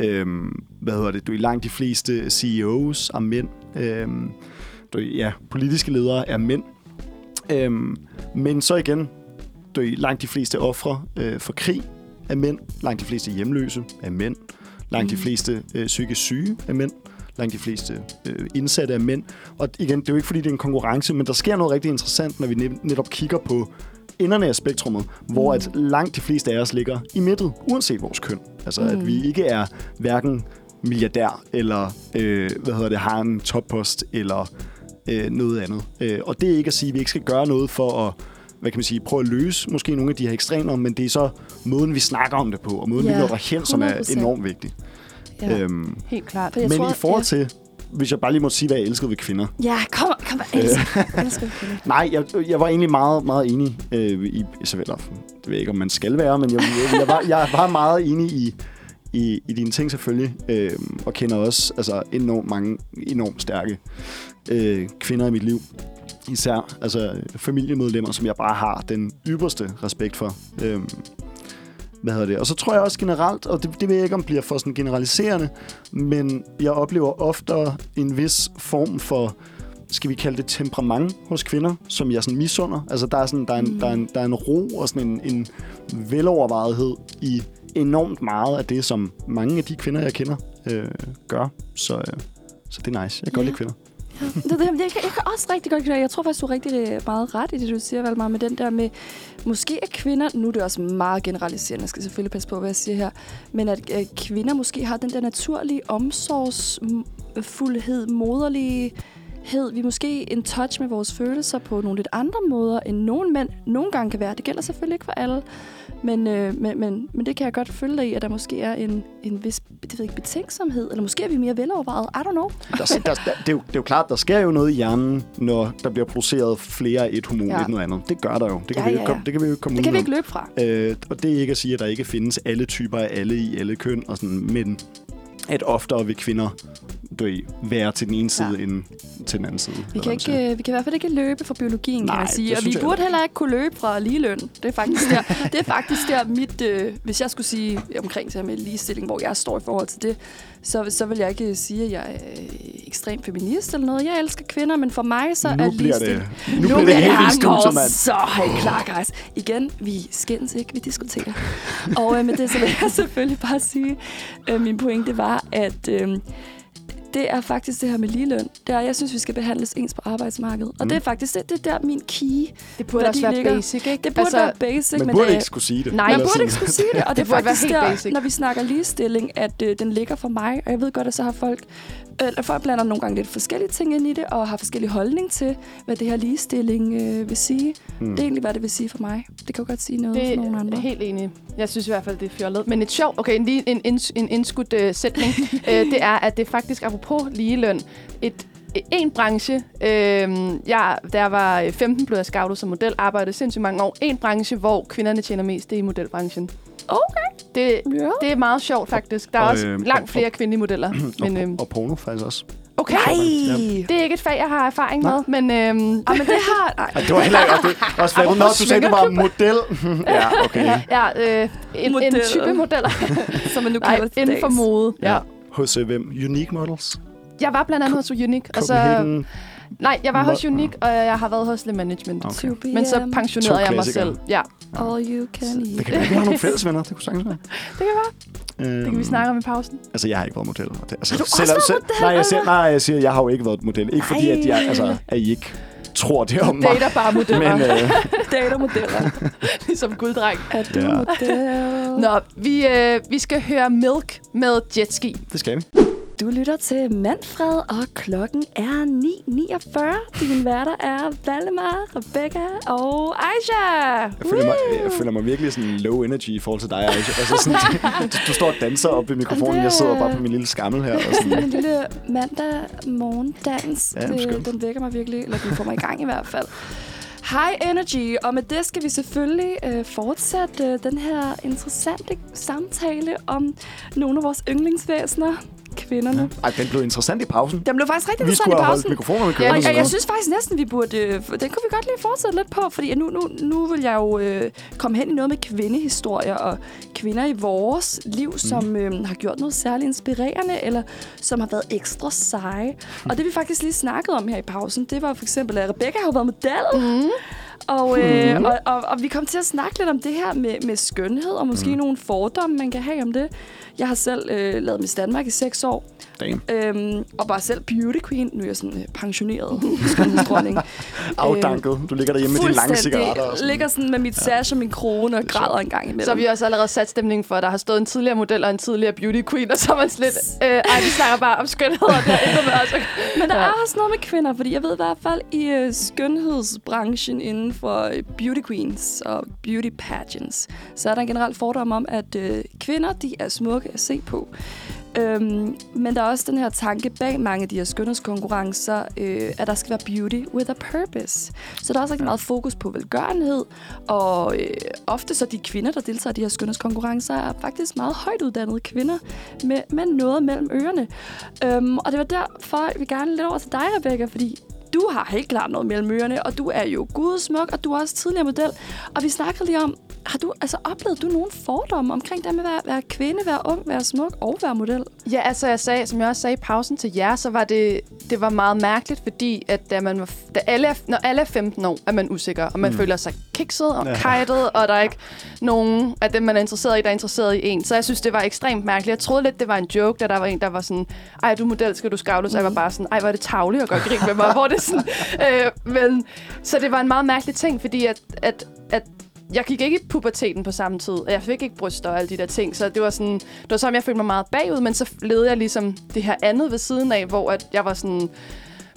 Øhm, hvad hedder det? Du er langt de fleste CEOs er mænd. Øhm, du, ja, politiske ledere er mænd. Øhm, men så igen, du, langt de fleste ofre øh, for krig er mænd. Langt de fleste hjemløse er mænd. Langt de fleste øh, psykisk syge er mænd. Langt de fleste øh, indsatte er mænd. Og igen, det er jo ikke fordi, det er en konkurrence, men der sker noget rigtig interessant, når vi net- netop kigger på enderne af spektrummet, hvor at langt de fleste af os ligger i midtet, uanset vores køn. Altså, mm. at vi ikke er hverken milliardær, eller øh, hvad hedder det, har en toppost, eller øh, noget andet. Øh, og det er ikke at sige, at vi ikke skal gøre noget for at hvad kan man sige, prøve at løse måske nogle af de her ekstremer, men det er så måden, vi snakker om det på, og måden, Ja, vi når derhen, som er 100%. enormt vigtig. Ja, Øhm, helt klart. Men tror, i forhold ja. til, hvis jeg bare lige må sige, hvad jeg elskede ved kvinder. Ja, kom, kom, jeg elsker, elsker kvinder. Nej, jeg, jeg var egentlig meget, meget enig øh, i, vel, det ved jeg ikke, om man skal være, men jeg, jeg, jeg, var, jeg var meget enig i, i, i dine ting selvfølgelig, øh, og kender også altså, enormt mange enormt stærke øh, kvinder i mit liv. Især altså, familiemedlemmer, som jeg bare har den ypperste respekt for. Øh, hvad hedder det? Og så tror jeg også generelt, og det, det ved jeg ikke, om bliver for sådan generaliserende, men jeg oplever oftere en vis form for, skal vi kalde det temperament hos kvinder, som jeg sådan misunder. Altså der er, sådan, der er, en, der er, en, der er en ro og sådan en, en velovervejethed i enormt meget af det, som mange af de kvinder, jeg kender, øh, gør. Så, øh, så det er nice. Jeg kan godt Ja. lide kvinder. Det, det, jeg, kan, jeg kan også rigtig godt lide. Jeg tror faktisk, du er rigtig øh, meget ret i det, du siger, Valmar, med den der med, måske er kvinder, nu er det også meget generaliserende, jeg skal selvfølgelig passe på, hvad jeg siger her, men at øh, kvinder måske har den der naturlige omsorgsfuldhed, moderlighed, vi måske in touch med vores følelser på nogle lidt andre måder, end nogle mænd nogle gange kan være. Det gælder selvfølgelig ikke for alle, men, øh, men, men, men det kan jeg godt følge dig i, at der måske er en, en vis det ved jeg ikke, betænksomhed, eller måske er vi mere velovervejet. I don't know. Der, der, der, det, er jo, det er jo klart, der sker jo noget i hjernen, når der bliver produceret flere af et hormon Ja. end noget andet. Det gør der jo. Det kan, Ja, vi, jo ja, ja. komme- det kan vi jo ikke komme Det kan vi ikke løbe fra. Øh, og det er ikke at sige, at der ikke findes alle typer af alle i alle køn, og sådan, men at oftere vil kvinder du ved, være til den ene side, Ja. end til den anden side. Vi kan, ikke, øh, vi kan i hvert fald ikke løbe fra biologien, Nej, kan man sige. det Og vi jeg burde heller ikke kunne løbe fra ligeløn. Det er faktisk der, det er faktisk der mit... Øh, hvis jeg skulle sige omkring det med ligestilling, hvor jeg står i forhold til det, så, så vil jeg ikke sige, at jeg er øh, ekstrem feminist eller noget. Jeg elsker kvinder, men for mig så er nu bliver ligestilling... det, nu bliver det helt vildt studiet, mand. Så helt klar, guys. Igen, vi skændes ikke, vi diskuterer. og øh, med det så vil jeg selvfølgelig bare sige, øh, min pointe var, at øh, det er faktisk det her med ligeløn. Det er, jeg synes, vi skal behandles ens på arbejdsmarkedet. Og Mm. det er faktisk det, det er der min key. Det burde også være ligger- basic, ikke? Det burde altså, være basic, Man men burde det, ikke skulle sige det. Nej, man burde ikke skulle sige det, og det, Det er faktisk der, basic. når vi snakker ligestilling, at øh, den ligger for mig. Og jeg ved godt, at så har folk, øh, folk blander nogle gange lidt forskellige ting ind i det, og har forskellige holdning til, hvad det her ligestilling øh, vil sige. Hmm. Det er egentlig, hvad det vil sige for mig. Det kan jo godt sige noget Det for nogle er andre. helt enig. Jeg synes i hvert fald, det er fjollet. Men et sjovt, okay, lige en, inds, en indskudt uh, sætning, uh, det er, at det er faktisk, apropos ligeløn, et en branche, øh, jeg, da jeg var 15, blev jeg scoutet som model, arbejdede sindssygt mange år. En branche, hvor kvinderne tjener mest, det er i modelbranchen. Okay. Det, Ja. det er meget sjovt, faktisk. Der er Og, også øh, langt og- flere kvindelige modeller. men, øh, Og, og porno faktisk også. okay, Nej! det er ikke et fag, jeg har erfaring Nej. med, men... Øh, Ah, men det har... Nej. Ej, det var heller ikke... og Det, også flere, Nå, du sagde, du var model. ja, okay. ja, øh, en, en Modeller. type modeller. Som man nu Nej, kalder til inden for mode. Ja. Hos øh, hvem? Unique Models? Jeg var blandt andet hos Unique, og så... Nej, jeg var hos Unique, og jeg har været hos Le Management. Okay. 2 Men så pensionerede jeg mig selv. Ja, All you can Det eat. kan være, vi har nogle fælles venner. Det kunne sagtens være. det kan være. Øhm, Det kan vi snakke om i pausen. Altså, jeg har ikke været model. Det, altså, Har du også været model? nej, jeg siger, nej, jeg siger, jeg har jo ikke været model. Ikke fordi, at, jeg, altså, at I ikke tror det om mig. Dater bare modeller, Men øh, Datermodeller. ligesom guldreng. Er du Ja. model? Nå, vi, øh, vi skal høre Milk med Jetski. det skal vi. Du lytter til Manfred, og klokken er 9.49. Dine værter er Valdemar, Rebecca og Aisha. Jeg føler, mig, jeg føler mig virkelig sådan low energy i forhold til dig, Aisha. Altså sådan, du, du står og danser op ved mikrofonen, Det- jeg sidder bare på min lille skammel her. Og Sådan en lille mandag morgendans. Ja, det den vækker mig virkelig, eller den får mig i gang i hvert fald. High Energy, og med det skal vi selvfølgelig øh, fortsætte øh, den her interessante samtale om nogle af vores yndlingsvæsener, kvinderne. Ej, den blev interessant i pausen. Den blev faktisk rigtig Vi interessant skulle i have holdt pausen. mikrofonerne Og, kørende. og jeg synes faktisk næsten, vi burde... Øh, den kunne vi godt lige fortsætte lidt på, fordi nu, nu, nu vil jeg jo øh, komme hen i noget med kvindehistorier og kvinder i vores liv, som øh, har gjort noget særligt inspirerende, eller som har været ekstra seje. Og det vi faktisk lige snakkede om her i pausen, det var for eksempel, at Rebecca har været model. Mm. Og, øh, og, og, og vi kom til at snakke lidt om det her med, med skønhed, og måske mm. nogle fordomme, man kan have om det. Jeg har selv øh, lavet Miss Danmark i seks år, Damn. Øhm, og var selv beauty queen. Nu er jeg sådan øh, pensioneret skønhedsdronning. Afdanket. Du ligger derhjemme med dine lange cigaretter. Og sådan. ligger sådan med mit sash og min krone og græder en gang imellem. Så har vi også allerede sat stemningen for, at der har stået en tidligere model og en tidligere beauty queen, og så er man sådan lidt, øh, ej, vi snakker bare om skønhed, og det er intet med os. Men der Ja. er også noget med kvinder, fordi jeg ved i hvert fald i øh, skønhedsbranchen inden for øh, beauty queens og beauty pageants, så er der en generelt fordom om, at øh, kvinder, de er smukke at se på. Øhm, men der er også den her tanke bag mange af de her skønhedskonkurrencer, øh, at der skal være beauty with a purpose. Så der er også rigtig meget fokus på velgørenhed, og øh, ofte så de kvinder, der deltager i de her skønhedskonkurrencer, er faktisk meget højt uddannede kvinder med, med noget mellem ørerne. Øhm, og det var derfor, vi gerne lidt over til dig, Rebecca, fordi du har helt klart noget mellem ørerne, og du er jo gudsmuk, og du er også tidligere model. Og vi snakkede lige om, har du altså oplevet du nogle fordomme omkring det med at være, være kvinde, være ung, være smuk og være model? Ja, altså jeg sagde, som jeg også sagde i pausen til jer, så var det, det var meget mærkeligt, fordi at da man var, da alle er, når alle er 15 år, er man usikker, og man mm. føler sig kikset og Ja. kajtet, og der er ikke nogen af dem, man er interesseret i, der er interesseret i en. Så jeg synes, det var ekstremt mærkeligt. Jeg troede lidt, det var en joke, da der var en, der var sådan, ej, du model, skal du scoute? Så jeg var bare sådan, ej, hvor er det tavligt at gøre grin med mig. hvor det sådan, øh, men, så det var en meget mærkelig ting, fordi at, at, at jeg gik ikke i puberteten på samme tid, og jeg fik ikke bryster og alle de der ting, så det var sådan, det var som, jeg følte mig meget bagud, men så levede jeg ligesom det her andet ved siden af, hvor at jeg var sådan,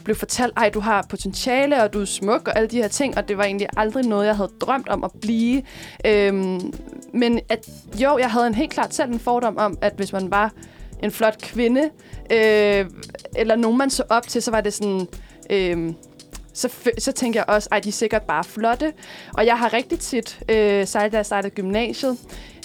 blev fortalt, ej, du har potentiale, og du er smuk, og alle de her ting, og det var egentlig aldrig noget, jeg havde drømt om at blive. Øhm, men at, jo, jeg havde en helt klart selv en fordom om, at hvis man var en flot kvinde, øh, eller nogen, man så op til, så var det sådan... Øh, så, så tænker jeg også, at de er sikkert bare flotte. Og jeg har rigtig tit, øh, særligt da jeg startede gymnasiet,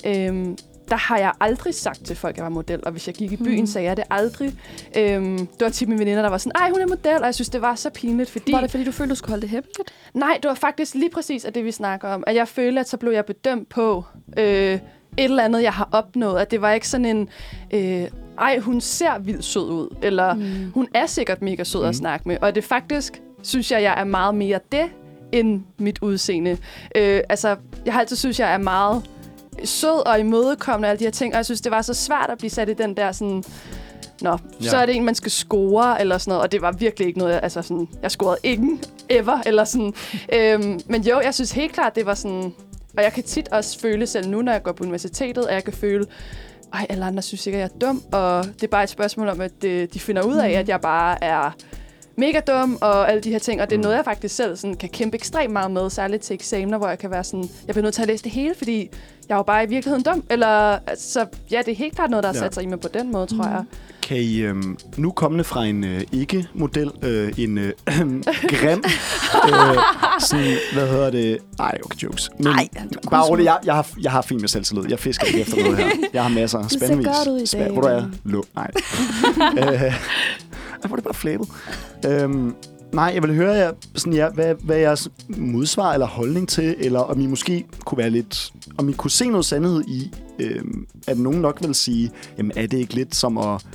øh, der har jeg aldrig sagt til folk, at jeg var model. Og hvis jeg gik i byen, mm. sagde jeg det aldrig. Øhm, det var tit mine veninder, der var sådan, ej, hun er model. Og jeg synes, det var så pinligt, fordi... Var det, fordi du følte, du skulle holde det hemmeligt? Nej, det var faktisk lige præcis af det, vi snakker om. At jeg følte, at så blev jeg bedømt på øh, et eller andet, jeg har opnået. At det var ikke sådan en, øh, ej, hun ser vildt sød ud. Eller mm. hun er sikkert mega sød mm. at snakke med. Og det faktisk, synes jeg, jeg er meget mere det, end mit udseende. Øh, altså, jeg har altid synes, jeg er meget sød og imødekommende og alle de her ting. Og jeg synes, det var så svært at blive sat i den der sådan... Nå, ja. så er det en, man skal score, eller sådan noget. Og det var virkelig ikke noget, jeg- altså sådan, jeg scorede ingen ever, eller sådan. øhm, men jo, jeg synes helt klart, det var sådan... Og jeg kan tit også føle selv nu, når jeg går på universitetet, at jeg kan føle, ej, alle andre synes ikke, at jeg er dum, og det er bare et spørgsmål om, at de finder ud af, at jeg bare er mega dum, og alle de her ting. Og det er noget, jeg faktisk selv sådan, kan kæmpe ekstremt meget med, særligt til eksamener, hvor jeg kan være sådan, jeg bliver nødt til at læse det hele, fordi jeg er jo bare i virkeligheden dum. Eller, så ja, det er helt klart noget, der har Ja. sat sig i mig på den måde, tror jeg. Kan I øhm, nu kommende fra en øh, ikke-model, øh, en øh, grim, øh, sådan, hvad hedder det? Ej, okay, jokes. Men Ej, du bare roligt, jeg, jeg, har, jeg har fint med selvtillid. Jeg fisker ikke efter noget her. Jeg har masser ser spændvis. godt ud i dag. Hvor du er? Lå. Nej. øh, hvor er det bare flabet. Øhm, nej, jeg vil høre jer, sådan, ja, hvad, hvad er jeres modsvar eller holdning til, eller om I måske kunne være lidt, om I kunne se noget sandhed i, øhm, at nogen nok vil sige, jamen er det ikke lidt som at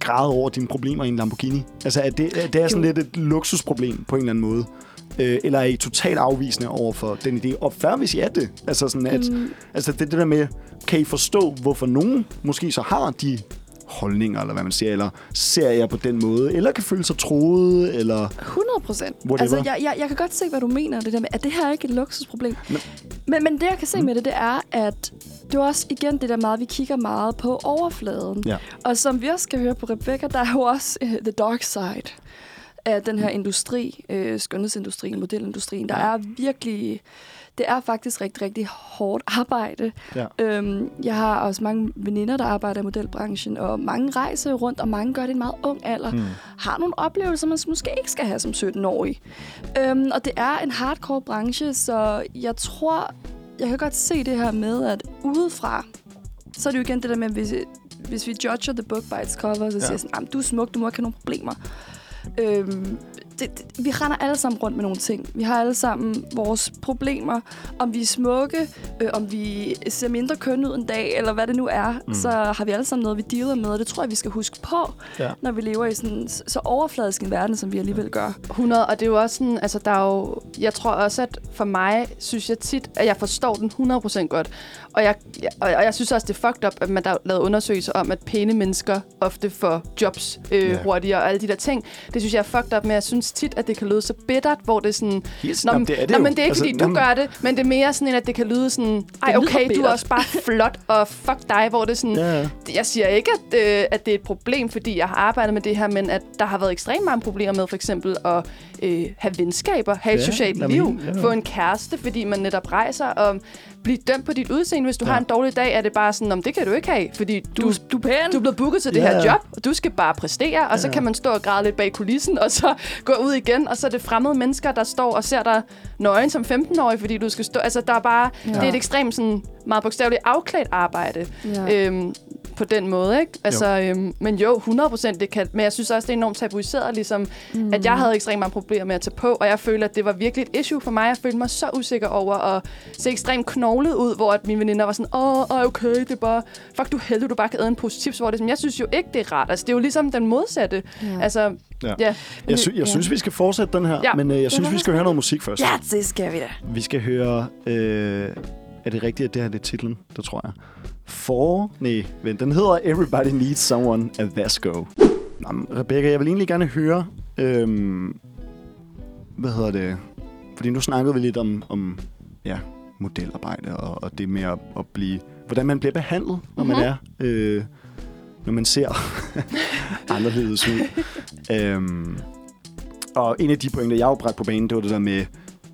græde over dine problemer i en Lamborghini? Altså, er det, er det er sådan lidt et luksusproblem på en eller anden måde? Øh, eller er I totalt afvisende over for den idé? Og før hvis I er det, altså sådan at, mm. altså det, det der med, kan I forstå, hvorfor nogen måske så har de holdninger, eller hvad man siger, eller ser jeg på den måde, eller kan føle sig troet, eller... 100 procent. Altså, jeg, jeg, jeg kan godt se, hvad du mener. Det der med, at det her er ikke et luksusproblem. Men- Men, men, det, jeg kan se med det, det er, at det er også igen det der meget, vi kigger meget på overfladen. Ja. Og som vi også skal høre på Rebecca, der er jo også uh, the dark side af den her industri, øh, skønhedsindustrien, modelindustrien. Der er virkelig, det er faktisk rigtig, rigtig hårdt arbejde. Ja. Øhm, jeg har også mange veninder, der arbejder i modelbranchen, og mange rejser rundt, og mange gør det i en meget ung alder. Hmm. Har nogle oplevelser, man måske ikke skal have som 17-årig. Øhm, og det er en hardcore branche, så jeg tror, jeg kan godt se det her med, at udefra, så er det jo igen det der med, hvis, hvis vi judger the book by its cover, så Ja. siger jeg sådan, "Jamen, du er smuk, du må ikke have nogen problemer. Øhm, det, det, vi render alle sammen rundt med nogle ting. Vi har alle sammen vores problemer. Om vi er smukke, øh, om vi ser mindre køn ud en dag, eller hvad det nu er, mm. så har vi alle sammen noget, vi dealer med. Og det tror jeg, vi skal huske på, Ja. når vi lever i sådan så så overfladisk en verden, som vi alligevel gør. 100, og det er jo også sådan, altså der er jo, jeg tror også, at for mig, synes jeg tit, at jeg forstår den 100% godt. Og jeg, og og jeg synes også, det er fucked up, at man der er lavet undersøgelser om, at pæne mennesker ofte får jobs øh, Ja. yeah. hurtigere og alle de der ting. Det synes jeg er fucked up, men jeg synes tit, at det kan lyde så bittert, hvor det er sådan... Yes, Nå, det er det nå, jo. men det er ikke, Altså, fordi du jamen- gør det, men det er mere sådan, en, at det kan lyde sådan... Ej, okay, du er også bare flot, og fuck dig, hvor det er sådan... Ja, ja. Jeg siger ikke, at, øh, at det er et problem, fordi jeg har arbejdet med det her, men at der har været ekstremt mange problemer med for eksempel at øh, have venskaber, have et Ja, socialt jamen, liv, ja. få en kæreste, fordi man netop rejser, og blive dømt på dit udseende. Hvis du Ja. har en dårlig dag, er det bare sådan, om det kan du ikke have, fordi du, Du, du pæn. du er blevet booket til det Ja, her job, og du skal bare præstere, og så Ja. kan man stå og græde lidt bag kulissen, og så gå ud igen, og så er det fremmede mennesker, der står og ser dig nøgen som 15-årig, fordi du skal stå... Altså, der er bare... Ja. Det er et ekstremt sådan, meget bogstaveligt afklædt arbejde Ja. øhm, på den måde, ikke? Altså, øhm, men jo, 100% det kan... Men jeg synes også, det er enormt tabuiseret, ligesom, mm. at jeg havde ekstremt mange problemer med at tage på, og jeg føler, at det var virkelig et issue for mig. Jeg følte mig så usikker over at se ekstremt knoglet ud, hvor at mine veninder var sådan, åh, okay, det er bare... Fuck, du heldig, du bare kan æde en pose chips, hvor det sådan, jeg synes jo ikke, det er rart. Altså, det er jo ligesom den modsatte. Ja. Altså, Ja. ja. Jeg, sy- jeg synes, vi skal fortsætte den her, Ja. men øh, jeg synes, vi skal høre noget musik først. Ja, det skal vi da. Vi skal høre... Øh, er det rigtigt, at det her det er titlen? Det tror jeg. For... Nej, vent. Den hedder Everybody Needs Someone at Vasco. Rebecca, jeg vil egentlig gerne høre... Øhm, hvad hedder det? Fordi nu snakkede vi lidt om, om ja, modelarbejde og, og det med at, at blive... Hvordan man bliver behandlet, når man Mhm. er... Øh, når man ser anderledes ud. øhm, og en af de pointer, jeg har bragt på banen, det var det der med,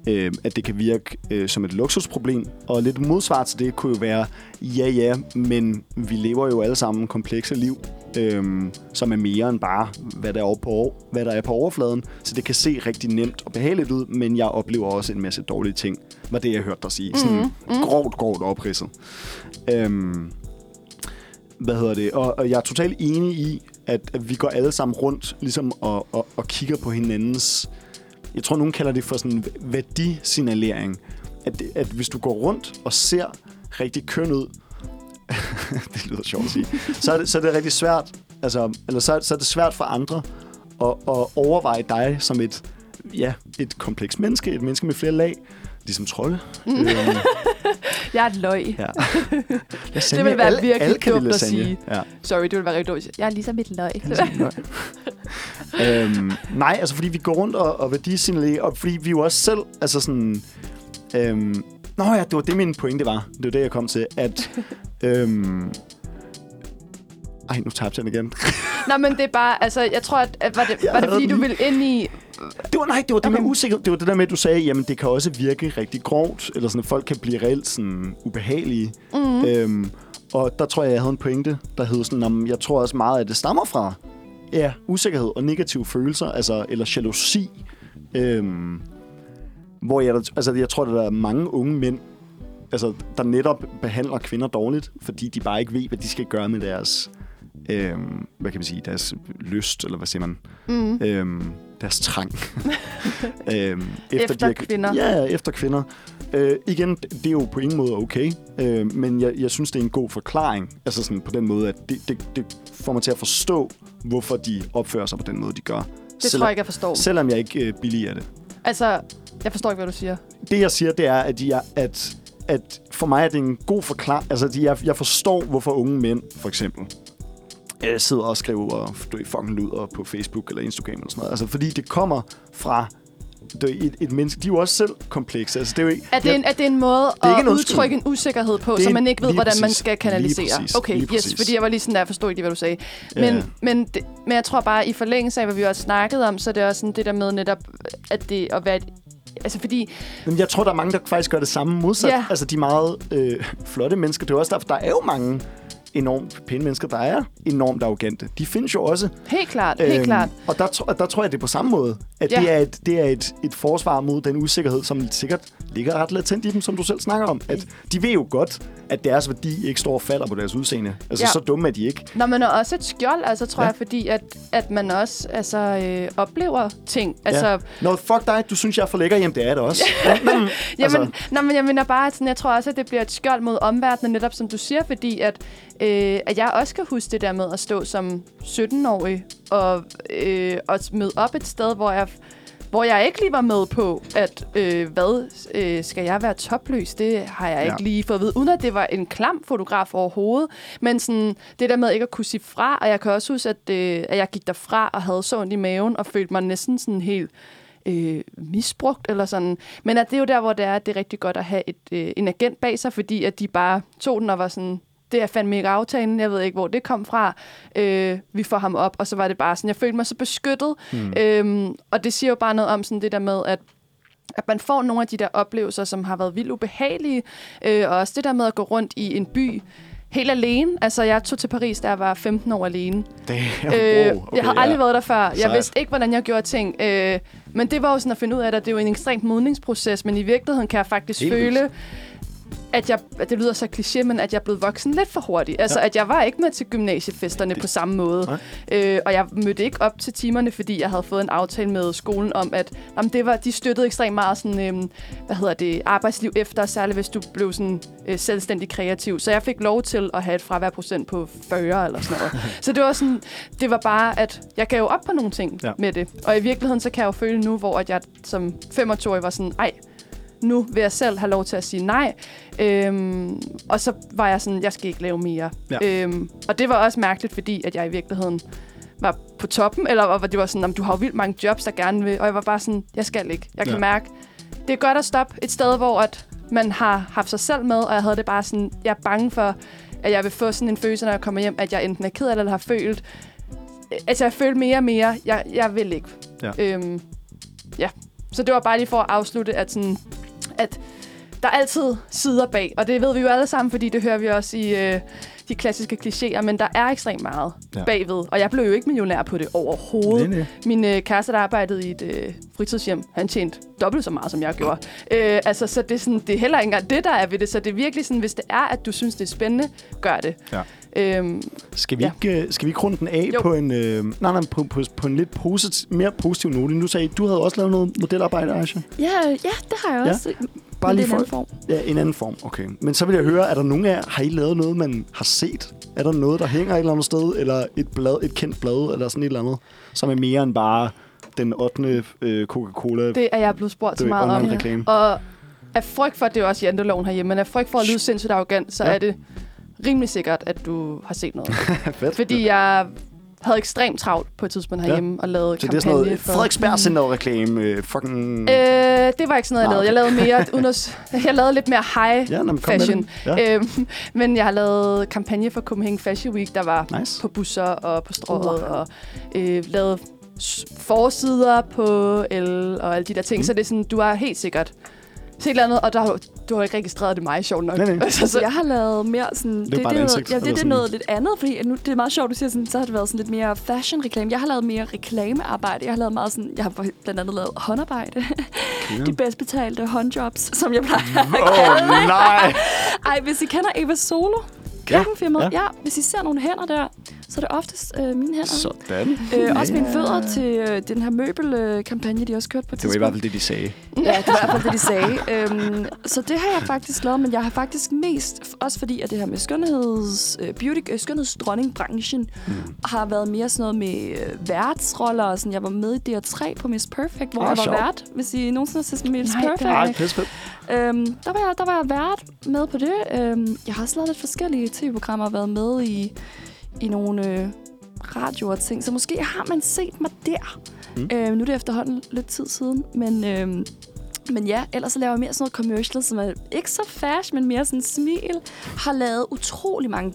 øh, at det kan virke øh, som et luksusproblem. Og lidt modsvar til det kunne jo være, ja ja, men vi lever jo alle sammen komplekse liv, øh, som er mere end bare, hvad der, er på, hvad der er på overfladen. Så det kan se rigtig nemt og behageligt ud, men jeg oplever også en masse dårlige ting, var det, jeg hørte dig sige. Sådan Mhm, mhm. grovt, grovt opridset. Øhm, hvad hedder det? Og, og jeg er totalt enig i, at, at vi går alle sammen rundt ligesom og, og, og kigger på hinandens... Jeg tror, nogen kalder det for sådan værdisignalering. At, at hvis du går rundt og ser rigtig køn ud, det lyder sjovt at sige, så er det, så er det rigtig svært, altså, eller så, så er det svært for andre at, at overveje dig som et, ja, et komplekst menneske, et menneske med flere lag, ligesom trolde. Mm. Øhm, Jeg er et løg. ja. Det vil være alle, virkelig alle dumt at lasagne. sige. Ja. Sorry, det ville være rigtig dårligt. Jeg er ligesom et løg. øhm, nej, altså fordi vi går rundt og, og værdisignalerer, og fordi vi jo også selv, altså sådan... Øhm, nå ja, det var det, min pointe var. Det var det, jeg kom til, at... øhm, ej, nu tabte jeg den igen. Nå, men det er bare, altså, jeg tror, at, at var det, var det fordi, du ville ind i... Det var, nej, det var det Okay. med usikkerhed. Det var det der med, at du sagde, jamen det kan også virke rigtig grovt, eller sådan, at folk kan blive reelt sådan ubehagelige. Mm. Øhm, og der tror jeg, jeg havde en pointe, der hed sådan, om jeg tror også meget, at det stammer fra ja, usikkerhed og negative følelser, altså, eller jalousi. Øhm, hvor jeg, altså, jeg tror, der er mange unge mænd, altså, der netop behandler kvinder dårligt, fordi de bare ikke ved, hvad de skal gøre med deres, øhm, hvad kan man sige, deres lyst, eller hvad siger man? Mm. øhm, deres trang. øhm, Efter de har- kvinder. Ja, efter kvinder. Øh, igen, det er jo på ingen måde okay, øh, men jeg, jeg synes, det er en god forklaring. Altså sådan på den måde, at det, det, det får mig til at forstå, hvorfor de opfører sig på den måde, de gør. Det tror jeg ikke, jeg forstår. Selvom jeg ikke øh, billiger det. Altså, jeg forstår ikke, hvad du siger. Det, jeg siger, det er, at, jeg, at, at for mig er det en god forklaring. Altså, at jeg, jeg forstår, hvorfor unge mænd, for eksempel, øh, sidder og skriver du fucking luder på Facebook eller Instagram eller sådan noget. Altså, fordi det kommer fra du ved, et, et menneske. De er jo også selv komplekse. Altså, det er jo ikke, Er det, en, er det en måde er ikke at udtrykke en usikkerhed på, Det er så man ikke ved, lige hvordan man præcis. skal Lige kanalisere? præcis. Okay, Lige yes, præcis. fordi jeg var lige sådan der, forstod ikke lige, hvad du sagde. Ja. Men, men, det, men jeg tror bare, i forlængelse af, hvad vi også snakkede om, så er det også sådan det der med netop, at det at være... et- Altså fordi, Men jeg tror, der er mange, der faktisk gør det samme modsat. Ja. Altså, de meget øh, flotte mennesker. Det er også derfor, der er jo mange enormt pæne mennesker, der er enormt arrogante. De findes jo også. helt klart, helt klart. Og der, og der tror jeg, det er på samme måde. At Ja. det er, et, det er et, et forsvar mod den usikkerhed, som sikkert ligger ret latent i dem, som du selv snakker om. At de ved jo godt, at deres værdi ikke står og falder på deres udseende. Altså, Ja. så dumme er de ikke. Når man er også et skjold, altså tror Ja. jeg, fordi at, at man også altså, øh, oplever ting. Altså, ja. Nå, fuck dig, du synes, jeg er for lækker. Jamen, det er det også. Ja. Men, Jamen, altså, nej, men jeg mener bare, at sådan, jeg tror også, at det bliver et skjold mod omverdenen, netop som du siger, fordi at, øh, at jeg også kan huske det der med at stå som 17-årig og, øh, og møde op et sted, hvor jeg hvor jeg ikke lige var med på, at øh, hvad, øh, skal jeg være topløs? Det har jeg ikke Ja. lige fået at vide, uden at det var en klam fotograf overhovedet. Men sådan, det der med ikke at kunne sige fra, og jeg kan også huske, at, øh, at jeg gik derfra og havde så ondt i maven, og følte mig næsten sådan helt øh, misbrugt eller sådan. Men at det er jo der, hvor det er, at det er rigtig godt at have et, øh, en agent bag sig, fordi at de bare tog den og var sådan, det er fandme ikke aftalen, jeg ved ikke, hvor det kom fra. Øh, vi får ham op, og så var det bare sådan, jeg følte mig så beskyttet. Mm. Øhm, og det siger jo bare noget om sådan det der med, at at man får nogle af de der oplevelser, som har været vildt ubehagelige, øh, og også det der med at gå rundt i en by helt alene. Altså, jeg tog til Paris, da jeg var 15 år alene. damn, Øh, wow, okay, jeg har aldrig været der før. Jeg Sejt. vidste ikke, hvordan jeg gjorde ting. Øh, men det var jo sådan at finde ud af, at det er jo en ekstremt modningsproces, men i virkeligheden kan jeg faktisk Helt føle, vildt. At jeg, at det lyder så kliché, men at jeg blevet voksen lidt for hurtigt. Altså, Ja. at jeg var ikke med til gymnasiefesterne på samme måde. Nej. Øh, og jeg mødte ikke op til timerne, fordi jeg havde fået en aftale med skolen om, at jamen, det var, de støttede ekstremt meget sådan, øhm, hvad hedder det, arbejdsliv efter, særligt hvis du blev sådan, øh, selvstændig kreativ. Så jeg fik lov til at have et fraværprocent på 40 eller sådan noget. så det var sådan, det var bare, at jeg gav op på nogle ting Ja. med det. Og i virkeligheden, så kan jeg jo føle nu, hvor at jeg som 25 var sådan, ej, nu vil jeg selv have lov til at sige nej. Øhm, og så var jeg sådan, jeg skal ikke lave mere. Ja. Øhm, og det var også mærkeligt, fordi at jeg i virkeligheden var på toppen, eller var- det var sådan, du har jo vildt mange jobs, der gerne vil, og jeg var bare sådan, jeg skal ikke. Jeg kan ja. mærke, det er godt at stoppe et sted, hvor at man har haft sig selv med, og jeg havde det bare sådan, jeg er bange for, at jeg vil få sådan en følelse, når jeg kommer hjem, at jeg enten er ked af det, eller har følt, altså jeg følte mere og mere, jeg, jeg vil ikke. Ja. Øhm, ja. Så det var bare lige for at afslutte, at, sådan, at der er altid sider bag, og det ved vi jo alle sammen, fordi det hører vi også i øh, de klassiske klichéer, men der er ekstremt meget Ja. bagved, og jeg blev jo ikke millionær på det overhovedet. Nej, nej. Min øh, kæreste, der arbejdede i et øh, fritidshjem, han tjente dobbelt så meget, som jeg gjorde. Øh, altså, så det er, sådan, det er heller ikke engang det, der er ved det. Så det er virkelig sådan, hvis det er, at du synes, det er spændende, gør det. Ja. Øhm, Skal vi, Ja. ikke, øh, skal vi ikke runde den af Jo. på en, øh, nej, nej, på, på, på en lidt posit, mere positiv note? Nu sagde I, du havde også lavet noget modelarbejde, Aisha. Ja, ja, det har jeg Ja. også. Bare lige en for, anden form. Ja, en anden form, okay. Men så vil jeg høre, er der nogen af jer, har I lavet noget, man har set? Er der noget, der hænger et eller andet sted, eller et, blad, et kendt blad, eller sådan et eller andet, som er mere end bare den 8. Øh, Coca-Cola? det er jeg blevet spurgt så meget om. online-reklame. Og af frygt for, at det er også janteloven herhjemme, men af frygt for at lyde sindssygt arrogant, så ja. er det rimelig sikkert, at du har set noget. Fedt. Fordi jeg havde ekstremt travlt på et tidspunkt herhjemme ja. og lavede Så det er kampagne sådan noget for... Frederiksberg Center-reklame. Øh, fucking... Øh, det var ikke sådan noget, jeg lavede. Jeg lavede mere, uden at, s- jeg lavede lidt mere high ja, nå, men kom med fashion. Ja. Øhm, men jeg har lavet kampagne for Copenhagen Fashion Week, der var Nice. på busser og på strået, wow. og øh, lavet forsider på el og alle de der ting. Mm. Mm. Så det er sådan, du har helt sikkert set et eller andet, og der, du har ikke registreret det mig, sjovt nok. Nej, nej. Altså, Så jeg har lavet mere sådan... Det er bare et det, ansigt, noget, ja, det, det er sådan- noget lidt andet, fordi nu, det er meget sjovt, du siger sådan, så har det været sådan lidt mere fashion-reklame. Jeg har lavet mere reklamearbejde. Jeg har lavet meget sådan... Jeg har blandt andet lavet håndarbejde. Ja. De bedst betalte håndjobs, som jeg plejer at oh, nej! Ej, hvis I kender Eva Solo, køkkenfirmaet, ja. ja. hvis I ser nogle hænder der, så er det oftest øh, mine hænder. Sådan. Øh, også mine fødder til øh, den her møbelkampagne, de også kørte på et Det var i tidspunkt. hvert fald det, de sagde. Ja, det var i hvert fald det, de sagde. øhm, så det har jeg faktisk lavet, men jeg har faktisk mest, også fordi at det her med skønheds, øh, beauty, øh, skønhedsdronningbranchen, Mm. har været mere sådan noget med øh, værtsroller. Og sådan. Jeg var med i DR3 på Miss Perfect, hvor Ah, jeg var sjovt. vært. Hvis I nogensinde har set Miss Nej, det Perfect. har Ej, pisse fedt. Øhm, der, var jeg, der var jeg vært med på det. Øhm, jeg har også lavet lidt forskellige tv-programmer og været med i, i nogle øh, radioer og ting. Så måske har man set mig der. Mm. Øhm, nu er det efterhånden lidt tid siden. Men, øhm, men ja, ellers så laver jeg mere sådan noget commercial, som er ikke så fast, men mere sådan smil. Har lavet utrolig mange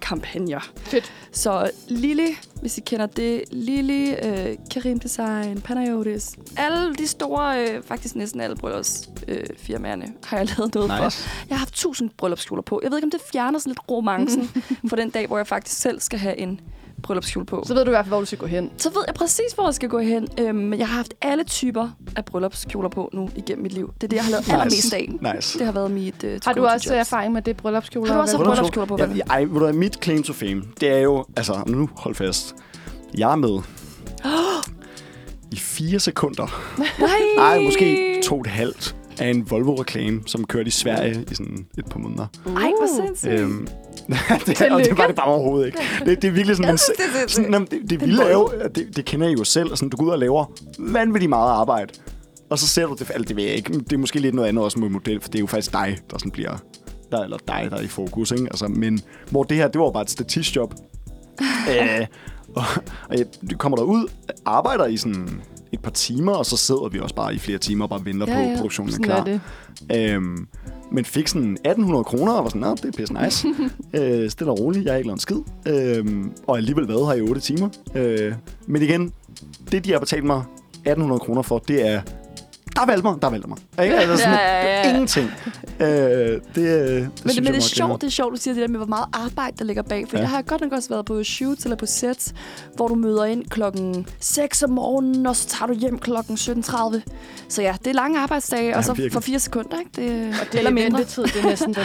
bryllupskampagner. fedt. Så Lili, hvis I kender det, Lili, øh, Karim Design, Panayotis, alle de store, øh, faktisk næsten alle bryllupsfirmaerne, øh, firmaerne, har jeg lavet noget for. Nice. Jeg har haft tusind bryllupskjoler på. Jeg ved ikke, om det fjerner sådan lidt romancen for den dag, hvor jeg faktisk selv skal have en bryllupskjole på. Så ved du i hvert fald, hvor du skal gå hen. Så ved jeg præcis, hvor jeg skal gå hen. Øhm, men jeg har haft alle typer af bryllupskjoler på nu igennem mit liv. Det er det, jeg har lavet Nice. allermest af. Nice. Det har været mit uh, Har du også erfaring med det bryllupskjole? Har du også og haft bryllupskjoler på, Ja, ej, ved du hvad, mit claim to fame, det er jo, altså, nu hold fast. Jeg er med i fire sekunder. Nej! Nej, måske to og et halvt af en Volvo-reklame, som kørte i Sverige i sådan et par måneder. Ej, hvor sindssygt. Øhm, det, og det var det bare overhovedet ikke. Det, det er virkelig sådan, en, sådan jamen, det, det vilde er jo, det, det kender I jo selv, sådan, du går ud og laver vanvittigt meget arbejde, og så ser du det, altså, det ved jeg ikke, det er måske lidt noget andet også med model, for det er jo faktisk dig, der sådan bliver, der, eller dig, der er i fokus, ikke? Altså, men hvor det her, det var bare et statistjob. øh, og, og jeg, du kommer derud, arbejder i sådan et par timer, og så sidder vi også bare i flere timer og bare venter Ja, på, ja. produktionen er klar. er det. Øhm, men fik sådan 1800 kroner, og var sådan, "Nå, det er pisse nice. øh, stille og roligt, jeg har ikke lavet en skid. Øhm, og alligevel været her i 8 timer. Øh, men igen, det de har betalt mig 1800 kroner for, det er, der valgte mig, der valgte mig. Ikke? Altså sådan, Ja, ja, ja. ingenting. Øh, det, det, Men, synes men det er sjovt, det er sjovt, du siger det der med, hvor meget arbejde, der ligger bag. For Ja. jeg har godt nok også været på shoots eller på sets, hvor du møder ind klokken 6 om morgenen, og så tager du hjem klokken 17.30. Så ja, det er lange arbejdsdage, Ja, og så virkelig. for fire sekunder, ikke? Det, Og det eller er mindre. ventetid, det er næsten den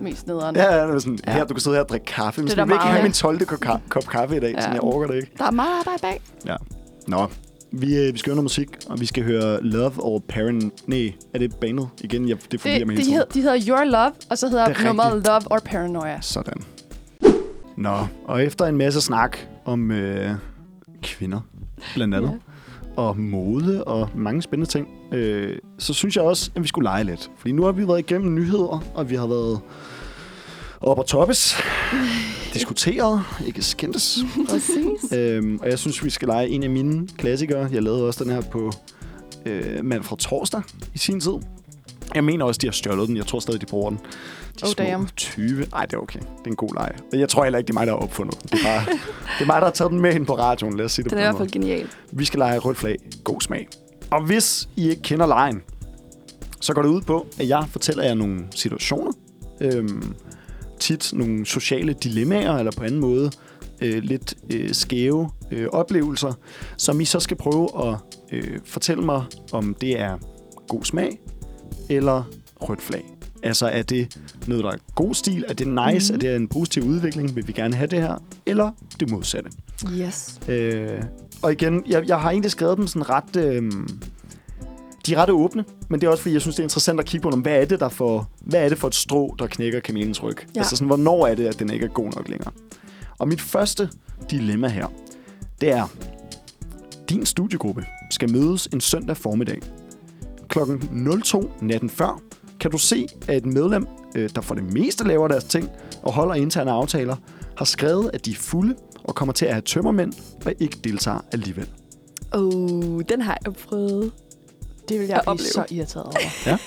mest nederen. Ja, ja, det er sådan, Ja. her, du kan sidde her og drikke kaffe. Men jeg vil ikke have min 12. kop, ka- kop kaffe i dag, Ja. sådan, jeg overgår det ikke. Der er meget arbejde bag. Ja. Nå, vi, øh, vi skal høre noget musik, og vi skal høre Love or Parent... Nej, er det bandet igen? Jeg, det forvirrer Det, mig de, hele tiden. hed, de hedder Your Love, og så hedder er nummeret. Love or Paranoia. Sådan. Nå, og efter en masse snak om øh, kvinder, blandt andet, ja. og mode og mange spændende ting, øh, så synes jeg også, at vi skulle lege lidt. Fordi nu har vi været igennem nyheder, og vi har været op og toppes, diskuteret, ikke skændtes. Præcis. Øhm, og jeg synes, vi skal lege en af mine klassikere. Jeg lavede også den her på øh, mand fra torsdag i sin tid. Jeg mener også, de har stjålet den. Jeg tror stadig, de bruger den. De Oh, små damn. 20. Ej, det er okay. Det er en god leg. Jeg tror heller ikke, det er mig, der har opfundet den. Det er, bare, det er mig, der har taget den med ind på radioen. Lad os sige det på er i hvert fald måde. genial. Vi skal lege rødt flag. God smag. Og hvis I ikke kender lejen, så går det ud på, at jeg fortæller jer nogle situationer. Øhm, tit nogle sociale dilemmaer, eller på anden måde øh, lidt øh, skæve øh, oplevelser, som I så skal prøve at øh, fortælle mig, om det er god smag eller rødt flag. Altså, er det noget, der er god stil? Er det nice? Mm. Er det en positiv udvikling? Vil vi gerne have det her? Eller det modsatte? Yes. Øh, og igen, jeg, jeg har egentlig skrevet dem sådan ret... Øh, de er ret åbne, men det er også fordi, jeg synes, det er interessant at kigge på, hvad er det, der for, hvad er det for et strå, der knækker kamelens ryg? Ja. Altså sådan, hvornår er det, at den ikke er god nok længere? Og mit første dilemma her, det er, din studiegruppe skal mødes en søndag formiddag. Klokken 02 natten før kan du se, at et medlem, øh, der for det meste laver deres ting og holder interne aftaler, har skrevet, at de er fulde og kommer til at have tømmermænd og ikke deltager alligevel. Oh, den har jeg prøvet. Det vil jeg blive opleve. så irriteret over. Ja.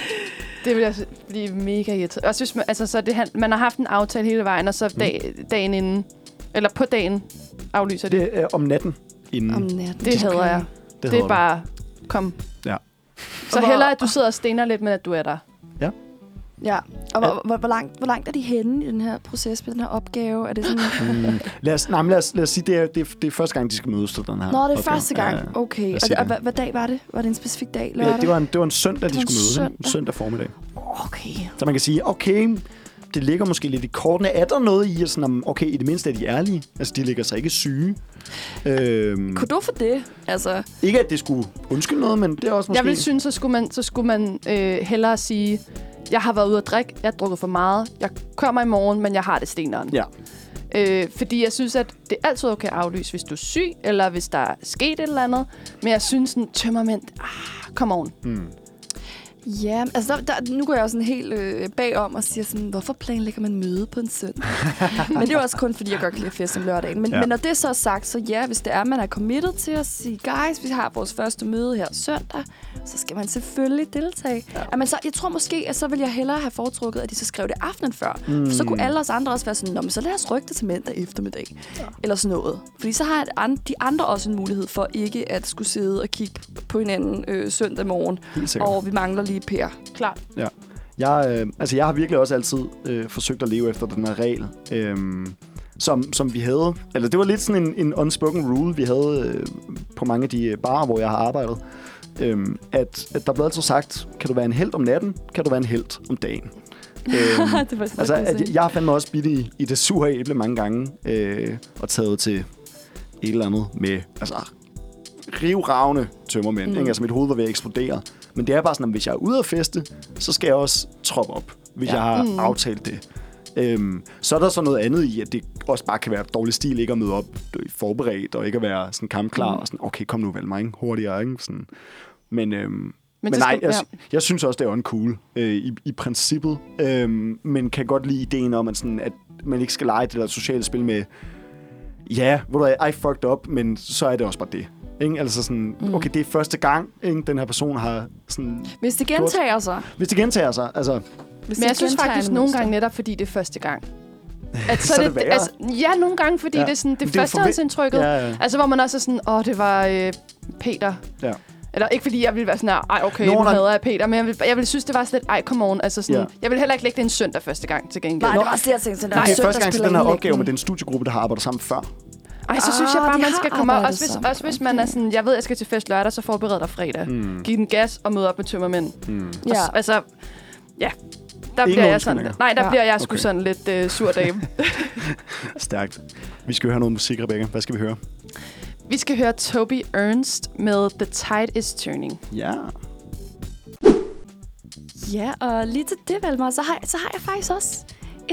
det vil jeg blive mega irriteret. Hvis man, altså, så det, man har haft en aftale hele vejen, og så dag, dagen inden, eller på dagen, aflyser det. Det er om natten inden. Om natten. Det hader jeg. Det, det hedder er bare, kom. Ja. Så hellere, at du sidder og stener lidt, men at du er der. Ja, og hvor, hvor, hvor, langt, hvor langt er de henne i den her proces med den her opgave? Er det sådan... Mm. Lad os, nej, lad os, lad os sige, det er, det, er, det er første gang, de skal mødes til den her. Nå, det er opgave. første gang. Ja. Okay. Og, sige og det. hvad, hvad dag var det? Var det en specifik dag? Lørdag? Ja, det, var en, det var en søndag, Det de var en skulle mødes. søndag. søndag formiddag. Okay. Så man kan sige, okay, det ligger måske lidt i kortene. Er der noget i, at sådan, okay, i det mindste er de ærlige? Altså, de ligger sig ikke syge. Øhm, Kunne du for det? Altså, ikke, at det skulle undskylde noget, men det er også måske... Jeg vil synes, så skulle man, så skulle man øh, hellere sige, jeg har været ude at drikke, jeg har drukket for meget, jeg kommer i morgen, men jeg har det steneren. Ja. Øh, fordi jeg synes, at det er altid okay at aflyse, hvis du er syg, eller hvis der er sket et eller andet. Men jeg synes, en tømmermænd, ah, come on. Mm. Ja, altså der, der, nu går jeg jo sådan helt øh, bagom og siger sådan, hvorfor planlægger man møde på en søndag? men det er jo også kun, fordi jeg godt kan lide at feste om lørdagen. Men, Ja. men når det så er sagt, så ja, hvis det er, man er committed til at sige, guys, vi har vores første møde her søndag, så skal man selvfølgelig deltage. Ja. Men så, jeg tror måske, at så vil jeg hellere have foretrukket, at de så skrev det aftenen før. Mm. For så kunne alle os andre også være sådan, Nå, men så lad os rykke det til mandag eftermiddag. Ja. Eller sådan noget. Fordi så har de andre også en mulighed for ikke at skulle sidde og kigge på hinanden øh, søndag morgen. Og vi mangler lige Per. Klart. Ja. Jeg, øh, altså, jeg har virkelig også altid øh, forsøgt at leve efter den her regel, øh, som, som vi havde. Eller det var lidt sådan en, en unspoken rule, vi havde øh, på mange af de øh, barer, hvor jeg har arbejdet. Øh, at, at der blev altid sagt, kan du være en held om natten, kan du være en held om dagen. øh, det var altså, at jeg, jeg har fandme også bidt i, i det sure æble mange gange, øh, og taget til et eller andet med, altså, rivravne tømmermænd. Mm. Ikke? Altså, mit hoved var ved at eksplodere. Men det er bare sådan, at hvis jeg er ude at feste, så skal jeg også troppe op, hvis ja. Jeg har Mm. aftalt det. Øhm, så er der så noget andet i, at det også bare kan være dårlig stil ikke at møde op forberedt, og ikke at være sådan kampklar, mm. og sådan, okay, kom nu vel mig, ikke? hurtigere, ikke? Sådan. Men, øhm, men, men nej, jeg, jeg synes også, det er uncool øh, i, i princippet, øhm, men kan godt lide ideen om, at, sådan, at man ikke skal lege det der sociale spil med, ja, hvor du er, I fucked up, men så er det også bare det. Ikke? Altså sådan, Mm. okay, det er første gang, ikke? den her person har sådan... Hvis det gentager sig. Hvis det gentager sig, altså... Hvis Men jeg det synes faktisk en nogle gange netop, fordi det er første gang. At Så er det værre. altså, ja, nogle gange, fordi Ja. det er sådan, Men det, det er det førstehåndsindtrykket. Ja, ja. Altså, hvor man også er sådan, åh, det var øh, Peter. Ja. Eller ikke fordi jeg ville være sådan, her, ej, okay, Nå, nu hader jeg Peter, men jeg ville, jeg ville synes, det var sådan lidt, ej, come on. Altså sådan, Ja. Jeg vil heller ikke lægge det en søndag første gang til gengæld. Nej, det var også det, jeg tænkte. Nej, det er første gang til den her opgave med den studiegruppe, der har arbejdet sammen før. Ej, så synes jeg Ah, bare, man skal komme op. Også hvis, sammen. også hvis man er sådan, jeg ved, jeg skal til fest lørdag, så forbered dig fredag. Mm. Giv den gas og mød op med tømmermænd. Mm. Ja. Og, s- altså, ja. Der Ingen bliver jeg sådan, nej, der Ja. bliver jeg sgu Okay. sådan lidt øh, sur dame. Stærkt. Vi skal høre noget musik, Rebecca. Hvad skal vi høre? Vi skal høre Toby Ernst med The Tide is Turning. Ja. Ja, og lige til det, Valmar, så har, så har jeg faktisk også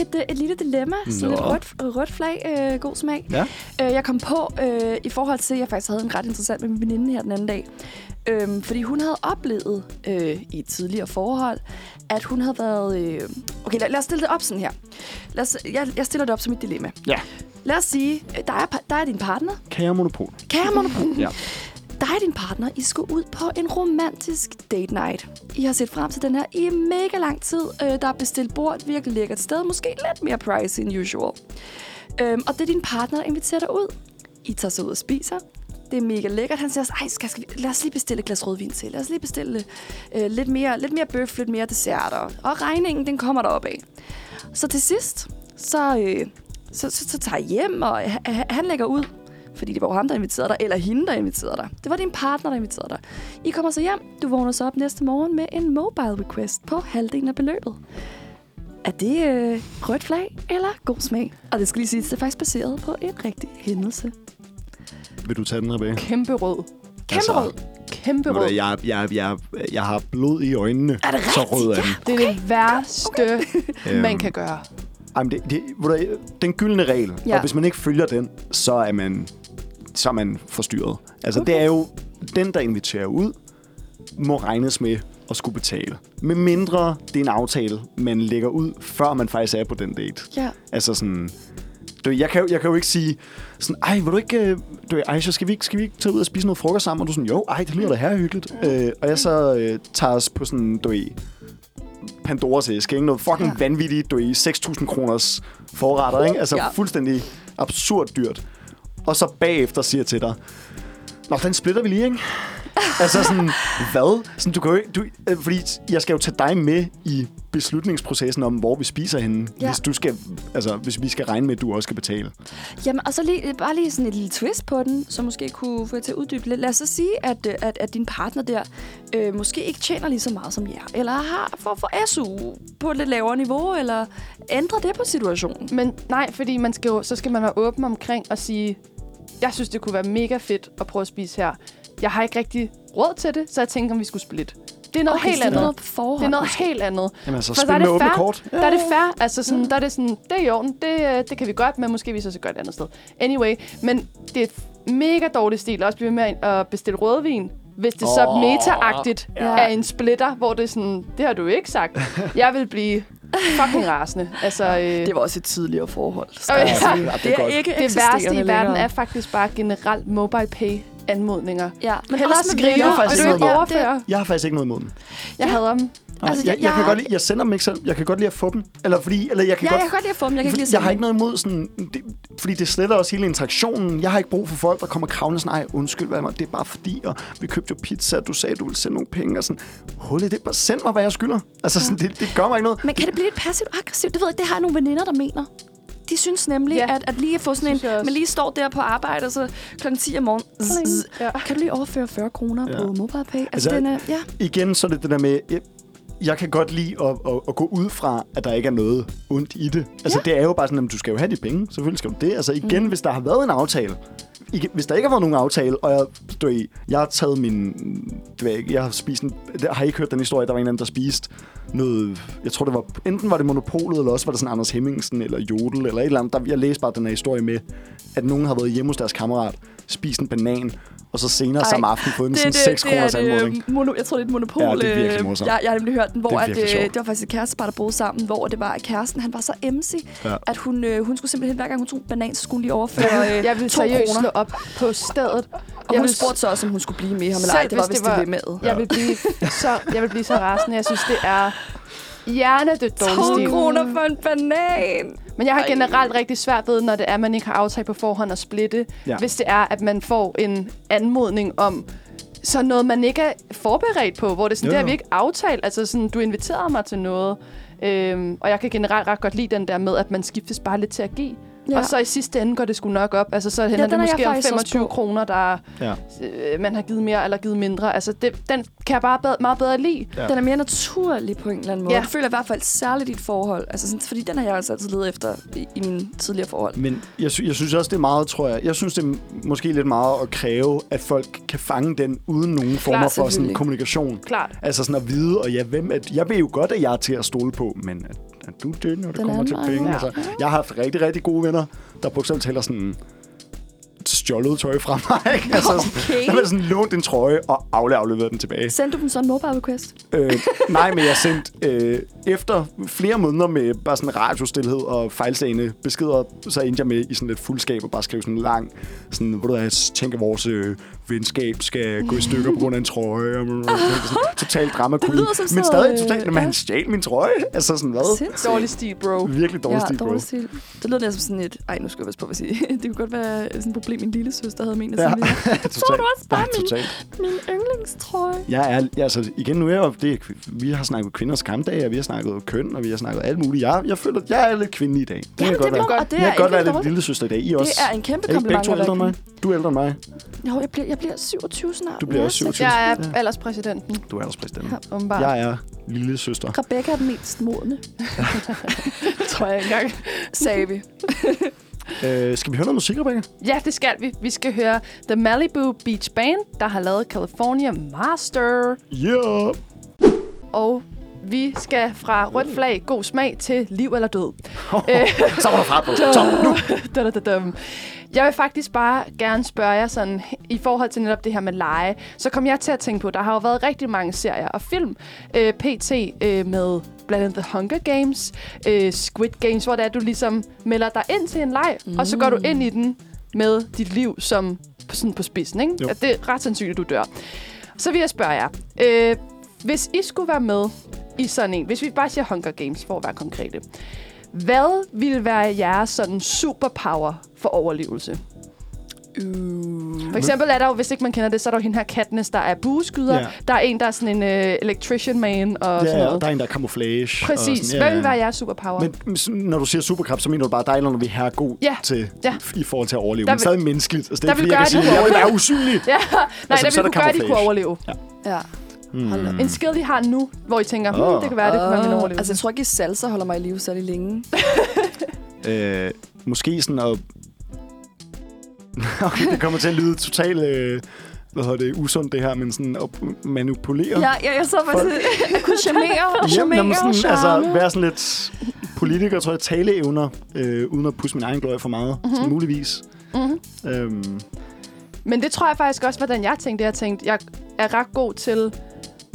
et, øh, et lille dilemma. Så Nå. lidt rødt, rødt flag, øh, god smag. Ja. Øh, jeg kom på øh, i forhold til, at jeg faktisk havde en ret interessant med min veninde her den anden dag. Øhm, fordi hun havde oplevet øh, i et tidligere forhold, at hun havde været... Øh, okay, lad, lad os stille det op sådan her. Lad os, jeg, jeg stiller det op som et dilemma. Ja. Lad os sige, øh, der er, der er din partner. Kære Monopol. Kære monopol. Ja dig og din partner, I skal ud på en romantisk date night. I har set frem til den her i mega lang tid. Øh, der er bestilt bord et virkelig lækkert sted. Måske lidt mere pricey end usual. Øhm, og det er din partner, der inviterer dig ud. I tager så ud og spiser. Det er mega lækkert. Han siger også, Ej, skal, skal vi, lad os lige bestille et glas rødvin til. Lad os lige bestille øh, lidt, mere, lidt mere bøf, lidt mere dessert. Og, regningen, den kommer derop af. Så til sidst, så, øh, så, så, så tager jeg hjem, og han lægger ud fordi det var ham, der inviterede dig, eller hende, der inviterede dig. Det var din partner, der inviterede dig. I kommer så hjem, du vågner så op næste morgen med en mobile request på halvdelen af beløbet. Er det øh, rødt flag eller god smag? Og det skal lige sige, det er faktisk baseret på en rigtig hændelse. Vil du tage den, Rebecca? Kæmpe rød. Kæmpe Altså, rød. Kæmpe rød. Jeg, jeg, jeg, jeg har blod i øjnene. Er det Så rød er den. Det er det værste, man Øhm, kan gøre. Jamen, det, det, den gyldne regel, ja. Ja. og hvis man ikke følger den, så er man, så er man forstyrret. Altså, okay. Det er jo den, der inviterer ud, må regnes med at skulle betale. Med mindre det er en aftale, man lægger ud, før man faktisk er på den date. Ja. Altså sådan... Du, jeg, kan, jo- jeg kan jo ikke sige sådan, ej, vil du ikke, øh, du, ej, så skal vi, ikke, skal vi ikke tage ud og spise noget frokost sammen? Og du er sådan, jo, ej, det lyder da her hyggeligt. Øh, og jeg så øh, tager os på sådan, du Pandoras æske, ikke? Noget fucking ja. Ja. vanvittigt, du ved, 6.000 kroners forretter, ikke? Altså Ja. fuldstændig absurd dyrt. Og så bagefter siger til dig, Nå, den splitter vi lige, ikke? Altså sådan, hvad? Sådan, du kan jo ikke, du, øh, fordi jeg skal jo tage dig med i beslutningsprocessen om, hvor vi spiser henne, ja. Hvis, du skal, altså, hvis vi skal regne med, at du også skal betale. Jamen, og så lige, bare lige sådan et lille twist på den, som måske kunne få jer til at uddybe lidt. Lad os så sige, at, øh, at, at din partner der øh, måske ikke tjener lige så meget som jer, eller har for, for SU på et lidt lavere niveau, eller ændrer det på situationen. Men nej, fordi man skal jo, så skal man være åben omkring og sige, jeg synes, det kunne være mega fedt at prøve at spise her. Jeg har ikke rigtig råd til det, så jeg tænker, om vi skulle splitte. Det er noget Okay, helt så det andet. noget på forhånd. Det er noget helt andet. Jamen altså, For så er spil med det åbne fair. kort. Der er det fair. Altså sådan, der er det sådan, det er i orden. Det, øh, det kan vi godt, men måske vi så skal gøre det andet sted. Anyway, men det er et mega dårlig stil. Også blive med at bestille rødvin. Hvis det så Åh, meta-agtigt ja. er en splitter, hvor det er sådan, det har du ikke sagt. Jeg vil blive fucking rasende. Altså, øh, Det var også et tidligere forhold. Åh, ja. Ja, det er Det er godt. ikke det værste i verden er faktisk bare generelt mobile pay anmodninger. Ja, men Hellere også med skrive, har faktisk ikke noget overføre? Jeg har faktisk ikke noget imod dem. Jeg Ja. hader dem. Nej, Altså, jeg, jeg- jeg, kan godt lide, jeg sender dem ikke selv. Jeg kan godt lide at få dem. Eller fordi, eller jeg kan Ja, godt, jeg kan godt lide at få dem. Jeg kan ikke lide at jeg har ikke noget imod sådan... Det, fordi det sletter også hele interaktionen. Jeg har ikke brug for folk, der kommer kravlende sådan, ej, undskyld, hvad det er bare fordi, og vi købte jo pizza, og du sagde, du ville sende nogle penge, og sådan, hul i det, bare send mig, hvad jeg skylder. Altså, sådan, det, det gør mig ikke noget. Men kan det blive lidt passivt aggressivt? Det ved jeg, det har jeg nogle veninder, der mener. De synes nemlig, Ja. at, at lige at få sådan en... Man lige står der på arbejde, og så kl. 10 om morgenen... zzz, zzz. Ja. Kan du lige overføre 40 kroner Ja. på MobilePay? Altså, Altså, den er... Ja. Igen, så er det det der med, jeg, jeg kan godt lide at, at, at gå ud fra, at der ikke er noget ondt i det. Altså, ja. det er jo bare sådan, at du skal jo have de penge. Selvfølgelig skal du det. Altså, igen, mm. hvis der har været en aftale, hvis der ikke har været nogen aftale, og jeg, du ved, jeg har taget min... Det ved, ikke, jeg har spist en... Jeg har ikke hørt den historie, der var en anden, der spiste noget... Jeg tror, det var... Enten var det Monopolet, eller også var det sådan Anders Hemmingsen, eller Jodel, eller et eller andet. Der, jeg læste bare den her historie med, at nogen har været hjemme hos deres kammerat, spist en banan, og så senere Ej, samme aften fået en sådan 6 kroners anmodning. øh, mono, jeg tror, det er et monopol. Ja, det er virkelig øh, morsomt. Jeg, jeg har nemlig hørt den, hvor Det at, øh, det var faktisk et kærestepar, der boede sammen, hvor det var, at kæresten han var så emsig, Ja. at hun, øh, hun skulle simpelthen, hver gang hun tog en banan, så skulle hun lige overføre øh, Jeg vil to seriøst kroner. slå op på stedet. Og jeg hun vil- spurgte så også, om hun skulle blive med ham, eller ej. Det var hvis det, var- det med. Jeg vil blive så, jeg vil blive så rasende. Jeg synes, det er hjernedødt dårlig To stil. kroner for en banan. Men jeg har generelt rigtig svært ved, når det er, at man ikke har aftalt på forhånd at splitte. Ja. Hvis det er, at man får en anmodning om så noget, man ikke er forberedt på, hvor det er sådan, Jo, det har jo. vi ikke aftalt. Altså sådan, du inviterede mig til noget. Øhm, og jeg kan generelt ret godt lide den der med, at man skiftes bare lidt til at give. Ja. Og så i sidste ende går det sgu nok op. Altså så hænder den det er måske om faktisk også 25 på. kroner, der Ja. øh, man har givet mere eller givet mindre. Altså det, den kan jeg bare bedre, meget bedre lide. Ja. Den er mere naturlig på en eller anden måde. Ja. Jeg føler i hvert fald særligt i et forhold. Altså, sådan, fordi den har jeg altså altid ledet efter i, i mine tidligere forhold. Men jeg, sy- jeg synes også, det er meget, tror jeg, jeg synes, det er måske lidt meget at kræve, at folk kan fange den uden nogen former for sådan kommunikation. Klart. Altså sådan at vide, og ja, hvem at, jeg ved jo godt, at jeg er til at stole på, men at, at du er det, når det Den kommer til penge. ja. Altså, jeg har haft rigtig, rigtig gode venner, der på eksempel taler sådan stjålet tøj fra mig. Ikke? Altså, Okay. Der har sådan lånt en trøje og afle- afleveret den tilbage. Sendte du dem så en mobile request? Øh, nej, men jeg sendte øh, efter flere måneder med bare sådan radiostilhed og fejlslagende beskeder, så endte jeg med i sådan lidt fuldskab og bare skrev sådan en lang, sådan, hvor du jeg tænker, vores øh, venskab skal gå i stykker på grund af en trøje. Og, og, og, sådan, total drama som Men stadig noget, totalt, øh, men ja. han stjal min trøje. Altså sådan hvad? Sindssygt. Dårlig stil, bro. Virkelig dårlig ja, stil, bro. dårlig stil. Det lyder næsten som sådan et... Ej, nu skal jeg passe på, hvad jeg siger. Det kunne godt være sådan et problem i lille søster havde ment at Ja. Ja. totalt. du også bare Ja, min-. Min yndlingstrøje. Jeg er, ja, altså, igen, nu er jeg jo, det, vi har snakket kvinders kampdag, og vi har snakket køn, og vi har snakket alt muligt. Jeg, jeg føler, at jeg er lidt kvinde i dag. Det Ja, kan det godt være. Og det jeg er kan godt være lidt lille søster i dag. I også. Det er en kæmpe er I kompliment. være ældre end mig? Du er ældre end mig. Jo, jeg bliver, jeg bliver 27 snart. Du bliver også så- 27. Jeg er alderspræsidenten. Du er alderspræsident. Ja. Jeg er lille søster. Rebecca er den mest modne, tror jeg engang. sagde vi. Øh, skal vi høre noget musik, Rebecca? Ja, det skal vi. Vi skal høre The Malibu Beach Band, der har lavet California Master. Yeah! Og vi skal fra rødt flag, god smag, til liv eller død. Så var der fart på. Så, nu. Jeg vil faktisk bare gerne spørge jer sådan, i forhold til netop det her med lege, så kom jeg til at tænke på, der har jo været rigtig mange serier og film, øh, pt. Øh, med blandt andet The Hunger Games, øh, Squid Games, hvor det er, du ligesom melder dig ind til en leg, mm. og så går du ind i den med dit liv som sådan på spidsen, ikke? Jo. At det er ret sandsynligt, at du dør. Så vil jeg spørge jer, øh, hvis I skulle være med i sådan en, hvis vi bare siger Hunger Games, for at være konkrete, hvad ville være jeres sådan superpower for overlevelse? Uh. For eksempel er der jo, hvis ikke man kender det, så er der jo hende her Katniss, der er bueskyder. Ja. Der er en, der er sådan en uh, electrician man og sådan Ja, noget. der er en, der er camouflage. og Præcis. sådan, Hvad vil være jeres superpower? Men når du siger superkrab, så mener du bare, at der er noget, vi er god Ja. til Ja. i forhold til at overleve. Der Men vil- stadig menneskeligt. Altså, det er der ikke, vil fordi jeg kan sige, jeg vil være usynlig. ja, nej, Altså, så der er vil der kunne gøre, at de kunne overleve. Ja. Hmm. En skill, de har nu, hvor I tænker, Åh. det kan være, det kunne være min overlevelse. altså, jeg tror ikke, at salsa holder mig i live særlig længe. Øh, måske sådan at... okay, det kommer til at lyde totalt... Øh, hvad hedder det, usundt det her, men sådan at manipulere. Ja, jeg, jeg så faktisk at kunne charmere, charmere, jamen, sådan, altså, være sådan lidt politiker, tror jeg, taleevner, øh, uden at pusse min egen glorie for meget, mm-hmm. sådan muligvis. Mhm. Øhm, Men det tror jeg faktisk også, hvordan jeg tænkte. Jeg tænkte, jeg er ret god til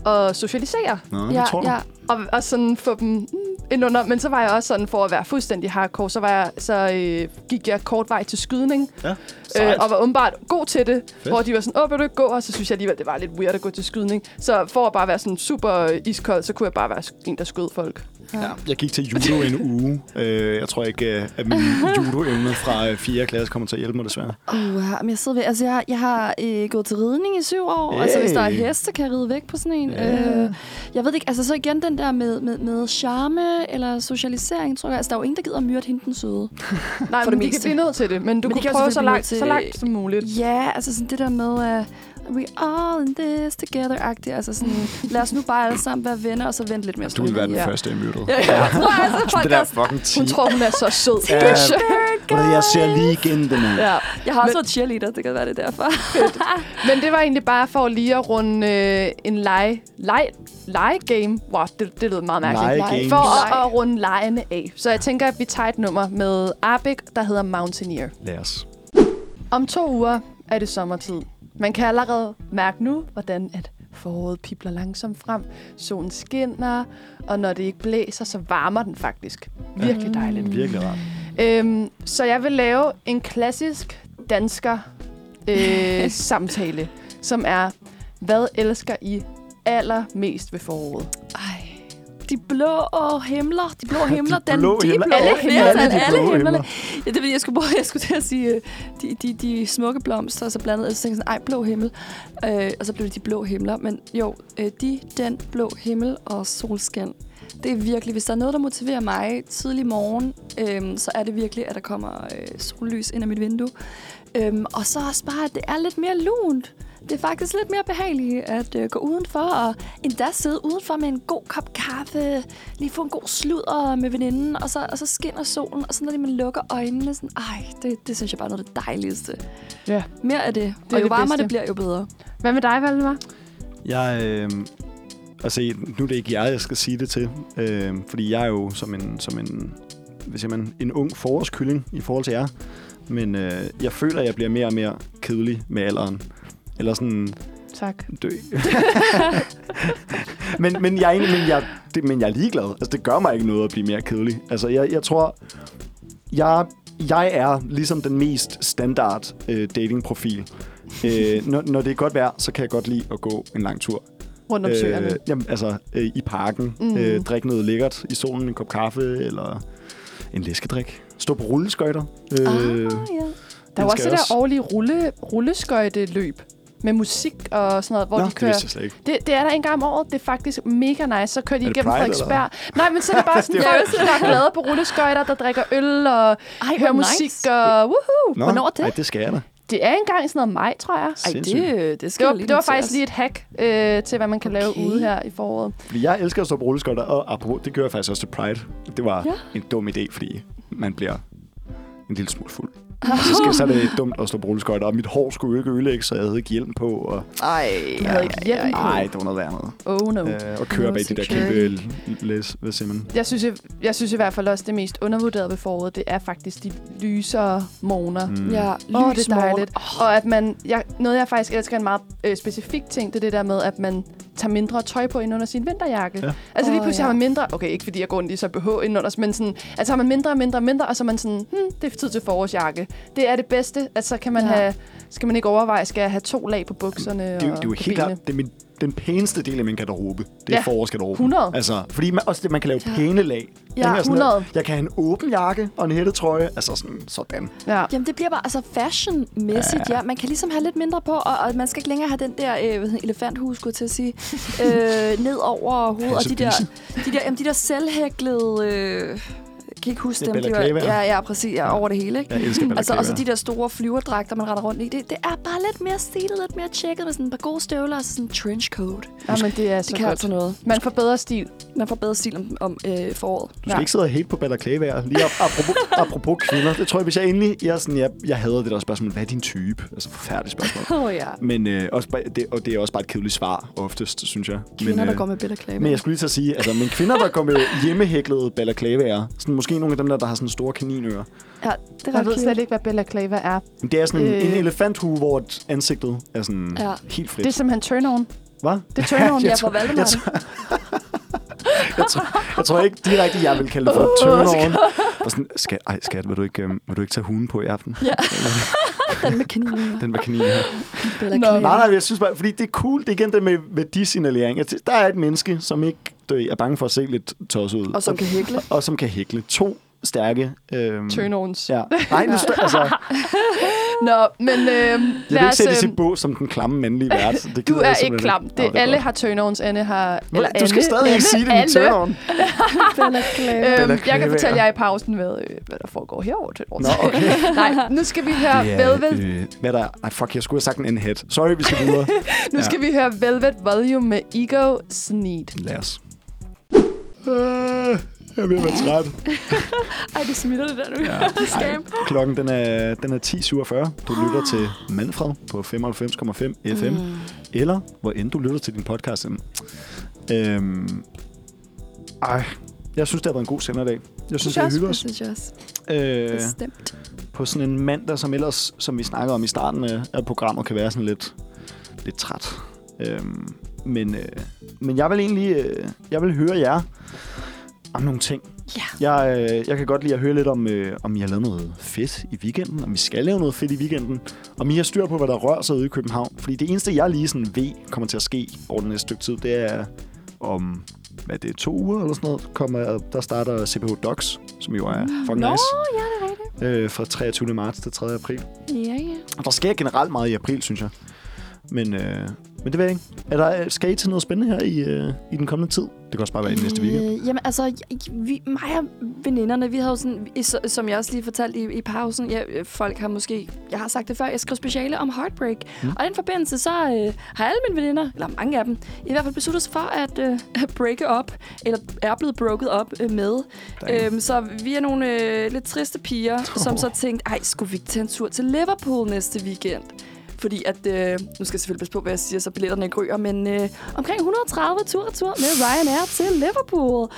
at socialisere. nå, det Ja, tror du. ja. Og, og sådan få dem mm, ind under. Men så var jeg også sådan, for at være fuldstændig hardcore, så, var jeg, så øh, gik jeg kort vej til skydning. Ja, Øh, og var åbenbart god til det. Fedt. Hvor de var sådan, åh, vil du ikke gå? Og så synes jeg alligevel, det var lidt weird at gå til skydning. Så for at bare være sådan super iskold, så kunne jeg bare være en, der skød folk. Ja, jeg gik til judo en uge. Øh, jeg tror ikke, øh, at min judo-evne fra øh, 4. klasse kommer til at hjælpe mig desværre. Uh, men jeg sidder ved, altså jeg, jeg har øh, gået til ridning i syv år. Hey. Altså hvis der er heste, kan jeg ride væk på sådan en. Ja. Øh, jeg ved ikke, altså så igen den der med, med, med charme eller socialisering, tror jeg. Altså der er jo ingen, der gider at myrde hende den søde. Nej, For men det de kan blive nødt til det. Men du Men kunne prøve så langt, blive så langt til- som muligt. Ja, altså sådan det der med, uh, we all in this together-agtigt. Altså sådan, lad os nu bare alle sammen være venner, og så vente lidt mere Du vil være den Ja. første, jeg mødte. Ja, jeg tror altså, Det der er fucking team. Hun tror, hun er så sød. Ja, du, jeg ser lige igen den her. Ja. Jeg har også Men- været cheerleader, det kan være det er derfor. Men det var egentlig bare for lige at runde øh, en lege, lege, lege game. Wow, det, det lød meget mærkeligt. Lege For at, at runde legene af. Så jeg tænker, at vi tager et nummer med Arbik, der hedder Mountaineer. Lad os. Om to uger er det sommertid. Man kan allerede mærke nu, hvordan at foråret pipler langsomt frem. Solen skinner, og når det ikke blæser, så varmer den faktisk. Virkelig dejligt. Virkelig rart. Øhm, så jeg vil lave en klassisk dansker øh, samtale, som er, hvad elsker I allermest ved foråret? Ej. De blå himler, de blå himler, De blå de himler. Alle himler, himlerne, alle, de alle himlerne. himler. Ja, det vil jeg skulle bruge, jeg skulle til at sige, øh, de, de, de smukke blomster, og så blandet, og så tænkte jeg sådan, ej, blå himmel. Øh, og så blev det de blå himler. Men jo, øh, de, den, blå himmel og solskin. Det er virkelig, hvis der er noget, der motiverer mig tidlig morgen, øhm, så er det virkelig, at der kommer øh, sollys ind ad mit vindue. Øhm, og så også bare, at det er lidt mere lunt. Det er faktisk lidt mere behageligt at øh, gå udenfor og endda sidde udenfor med en god kop kaffe, lige få en god sludder med veninden, og så, og så skinner solen, og så når man lukker øjnene, sådan, ej, det, det synes jeg bare er noget af det dejligste. Ja. Mere af det. er og jo det varmere bedste. det bliver, jo bedre. Hvad med dig, Valdemar? Jeg, øh, altså, nu er det ikke jeg, jeg skal sige det til, øh, fordi jeg er jo som en, som en, hvad siger man, en ung forårskylling i forhold til jer. Men øh, jeg føler, at jeg bliver mere og mere kedelig med alderen. Eller sådan Tak. dø. men, men, jeg egentlig, men, jeg, det, men jeg er ligeglad. Altså, det gør mig ikke noget at blive mere kedelig. Altså, jeg, jeg tror, jeg, jeg er ligesom den mest standard øh, datingprofil. Øh, når, når det er godt vejr, så kan jeg godt lide at gå en lang tur. Rundt om søerne. Øh, jamen, altså øh, i parken. Mm. Øh, drikke noget lækkert i solen, en kop kaffe eller en læskedrik. Stå på rulleskøjter. Øh, Ah, ja. Der er Den også det der årlige rulle, rulleskøjteløb med musik og sådan noget, hvor Nå, de det kører... vidste jeg slet ikke. Det, det er der en gang om året. Det er faktisk mega nice. Så kører de Er det igennem Pride, Frederiksberg. Nej, men så er det bare sådan Det er folk, der er glade på rulleskøjter, der drikker øl og Ej, hører musik. nice. Og, woohoo! Nå, Hvornår er det? Ej, det skal jeg da. Det er engang i sådan noget maj, tror jeg. Ej, det, det skal Det var, lige det var faktisk os. lige et hack øh, til, hvad man kan lave Okay. ude her i foråret. Fordi jeg elsker at stå på rulleskøjter, og apropos, det gør jeg faktisk også til Pride. Det var Ja. en dum idé, fordi man bliver en lille smule fuld. Så, skal, så er det dumt at stå på rulleskøjter, og mit hår skulle jo ikke ødelægge, så jeg havde ikke hjelm på. Og, Ej, Du havde ikke hjelm på. ej, det var noget værd noget. Oh no. Øh, og køre bag de der kæmpe læs, hvad siger man? Jeg synes, jeg, jeg synes i hvert fald også, det mest undervurderede ved foråret, det er faktisk de lysere morgener. Mm. Ja, Åh, oh, det lys er dejligt. Og at man, jeg, noget, jeg faktisk elsker en meget øh, specifik ting, det er det der med, at man tager mindre tøj på ind under sin vinterjakke. Ja. Altså lige pludselig ja. har man mindre, okay, ikke fordi jeg går rundt i så BH ind under, men sådan, altså har man mindre og mindre og mindre, og så er man sådan, hmm, det er tid til forårsjakke. Det er det bedste, at så kan man Ja. have, skal man ikke overveje, skal jeg have to lag på bukserne Det, er og det er jo helt benene? klart, det er min, den pæneste del af min garderobe. Det er Ja. forårsgarderoben. 100. Altså, fordi man, også det, man kan lave Ja. pæne lag. Ja, Ikke? Altså, 100. Jeg kan have en åben jakke og en hættetrøje. Altså sådan, sådan. Ja. Jamen, det bliver bare altså fashion-mæssigt, ja. Man kan ligesom have lidt mindre på, og, og man skal ikke længere have den der øh, hvad hedder, elefanthue, skulle til at sige, øh, ned over hovedet. Og de der, de der, jamen, de der selvhæklede... Øh, kan ikke huske Ja, dem. De var, ja, ja, præcis. Ja, over det hele, ikke? Jeg elsker Altså, og så de der store flyverdragter, man render rundt i. Det, det er bare lidt mere stilet, lidt mere tjekket med sådan et par gode støvler og sådan en trenchcoat. ja, men det er så Det kan godt. altså noget. Man får bedre stil. Man får bedre stil om, om øh, foråret. Du skal ikke sidde og hate på balaclavaer. Lige ap- apropos, apropos kvinder. Det tror jeg, hvis jeg endelig... Jeg, sådan, jeg, jeg hader det der spørgsmål. Hvad er din type? Altså, forfærdeligt spørgsmål. Oh, ja. Men øh, også, det, og det er også bare et kedeligt svar, oftest, synes jeg. Kvinder, men, der øh, går med balaclava. Men jeg skulle lige at sige, altså, men kvinder, der går med hjemmehæklede balaclavaer, sådan, måske nogle af dem der, der har sådan store kaninører. Ja, det er Jeg ved slet ikke, hvad balaclava er. Det er sådan en, Øh. en elefanthue, hvor et ansigtet er sådan Ja. helt frit. Det er simpelthen turn-on. Hvad? Det er turn-on. Jeg, for tror, Valdemar. jeg, tror, jeg, tror, jeg tror ikke direkte, jeg vil kalde det for turn-on. Og sådan, skal, ej, skat, vil du, ikke, øhm, vil du ikke tage hunden på i aften? Ja. Den med kaninen. Den med kaninen her. Balaclava. Nej, nej, jeg synes bare, fordi det er cool. Det er igen det med værdisignalering. Der er et menneske, som ikke du ved, er bange for at se lidt tosset ud. Og som kan hækle. og som kan hækle. To stærke... Øhm, Turn-ons. Ja. Nej, nu altså, Nå, men øh, jeg vil ikke sætte øh, i bås som den klamme mandlige vært. Det Du er ikke klam. Nå, Det, er alle godt. har turn-ons. Anne har... Eller, du skal stadig ikke sige det, alle. turn-on. Øhm, jeg kan fortælle jer i pausen, hvad, øh, hvad der foregår herovre til Nå, okay. Nej, nu skal vi høre Velvet. øh, hvad der er? Ej, fuck, jeg skulle have sagt en n-head. Sorry, vi skal videre. Nu skal vi høre Velvet Volume med Ego Sneed. Lad os. Øh, jeg er at være træt. Ej, det smitter det der nu. Ja. scam. Klokken den er, den er 10.47. Du lytter til Manfred på 95,5 FM. Mm. Eller hvor end du lytter til din podcast. Øhm, ej, jeg synes, det har været en god sender i dag. Jeg synes, Det os. synes jeg også. Øh, Bestemt. på sådan en mandag, som ellers, som vi snakkede om i starten af, af programmet, kan være sådan lidt, lidt træt. Øhm, men, øh, men jeg vil egentlig øh, jeg vil høre jer om nogle ting. Ja. Jeg, øh, jeg kan godt lide at høre lidt om, øh, om I har lavet noget fedt i weekenden, om I skal lave noget fedt i weekenden, om I har styr på, hvad der rører sig ude i København. Fordi det eneste, jeg lige sådan ved, kommer til at ske over den næste stykke tid, det er om hvad det er, to uger eller sådan noget, kommer, der starter CPH Docs, som jo er fucking Nå, nice ja, det er rigtigt. øh, fra 23. marts til 3. april. Ja, ja. Og der sker generelt meget i april, synes jeg. Men, øh, men det ved jeg ikke. Er der, skal I til noget spændende her i, øh, i den kommende tid? Det kan også bare være i næste weekend. Øh, jamen, altså, jeg- vi, mig og veninderne, vi havde jo sådan, i- som jeg også lige fortalte i, i pausen, ja, øh, folk har måske, jeg har sagt det før, jeg skrev speciale om heartbreak. Mm. Og i den forbindelse, så øh, har alle mine veninder, eller mange af dem, i hvert fald besluttet sig for at øh, breake op, eller er blevet broket op øh, med. Øhm, så vi er nogle øh, lidt triste piger, oh. som så tænkte, ej, skulle vi ikke tage en tur til Liverpool næste weekend? Fordi at, øh, nu skal jeg selvfølgelig passe på, hvad jeg siger, så billetterne ikke ryger, men øh, omkring 130 tur-retur med Ryanair til Liverpool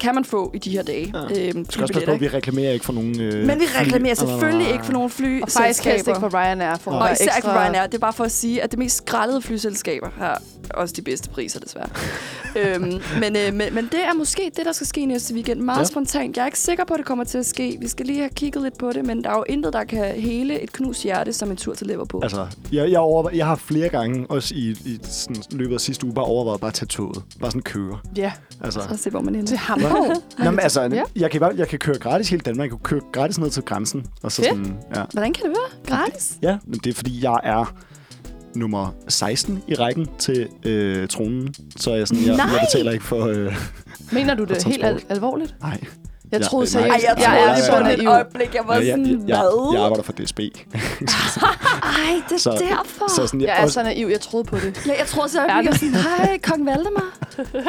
kan man få i de her dage. Ja. Vi skal også passe på, at vi reklamerer ikke for nogen øh, men vi fly- reklamerer nej, selvfølgelig ikke for nogen fly. Og faktisk helst ikke for Ryanair. For Og især ikke ekstra... for Ryanair. Det er bare for at sige, at det mest skrællede flyselskaber har også de bedste priser, desværre. øhm, men, øh, men, men det er måske det, der skal ske næste weekend. Meget Ja. spontant. Jeg er ikke sikker på, at det kommer til at ske. Vi skal lige have kigget lidt på det, men der er jo intet, der kan hele et knust hjerte som en tur til Liverpool. Altså, jeg, jeg, overvej, jeg har flere gange, også i, i sådan, løbet af sidste uge, bare overvejet bare at tage toget. Bare sådan køre. Ja, Altså, Så se, hvor man ender. til Hamburg. Nå, men, altså Ja. jeg, kan, bare- jeg kan køre gratis hele Danmark. Jeg kan køre gratis ned til grænsen. Og så Fedt. sådan, ja. Hvordan kan det være? Gratis? Ja, men det er fordi, jeg er nummer 16 i rækken til øh, tronen. Så jeg, sådan, jeg, Nej! jeg betaler ikke for... Øh, Mener du det helt al- alvorligt? nej. Jeg Ja, troede nej. seriøst, jeg jeg, tror, er jeg- så jeg- naiv. øjeblik, jeg var jeg, jeg, sådan, jeg, hvad? jeg arbejder for DSB. Ej, det er Så- derfor. så sådan, jeg, Jeg er også, så naiv, jeg troede på det. Ja, jeg tror så, Er jeg det? var sådan, hej, kong Valdemar.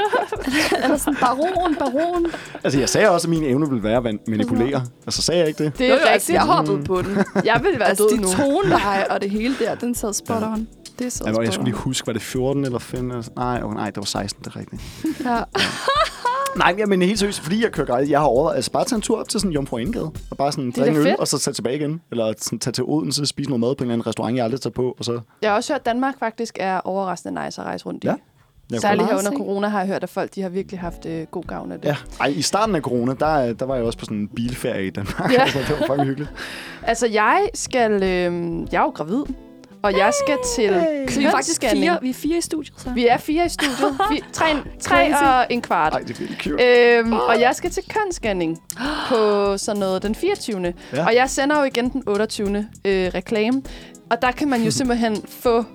Eller sådan, baron, baron. altså, jeg sagde også, at min evne ville være at man- manipulere. Altså, sagde jeg ikke det? Det er altså, rigtigt. jeg hoppede på den. Jeg vil være Altså, død de nu. toneleje og det hele der, den sad spot on. Det er så Jeg, jeg skulle lige huske, var det 14 eller 15? Eller, nej, oh, nej, det var 16, det er rigtigt. Ja. Nej, men- men helt seriøst, fordi jeg kører gratis. Jeg har over, altså bare tage en tur op til sådan Jomfru Indgade, og bare sådan drikke en øl, fedt. og så tage tilbage igen. Eller sådan, tage til Odense, spise noget mad på en eller anden restaurant, jeg aldrig tager på, og så... Jeg har også hørt, at Danmark faktisk er overraskende nice at rejse rundt i. Ja. Jeg Særligt her under corona har jeg hørt, at folk de har virkelig haft øh, god gavn af det. Ja, Ej, i starten af corona, der, der var jeg også på sådan en bilferie i Danmark. Ja. altså, det var fucking hyggeligt. Altså, jeg skal... Øh, jeg er jo gravid, og jeg skal til Så vi er faktisk fire, vi er fire i studiet, så. Vi er fire i studiet. Vi, tre, tre og en kvart. Ej, det er virkelig cute. Øhm, og jeg skal til kønsscanning på sådan noget den 24. Ja. Ja. Og jeg sender jo igen den 28. Øh, reklame. Og der kan man jo simpelthen få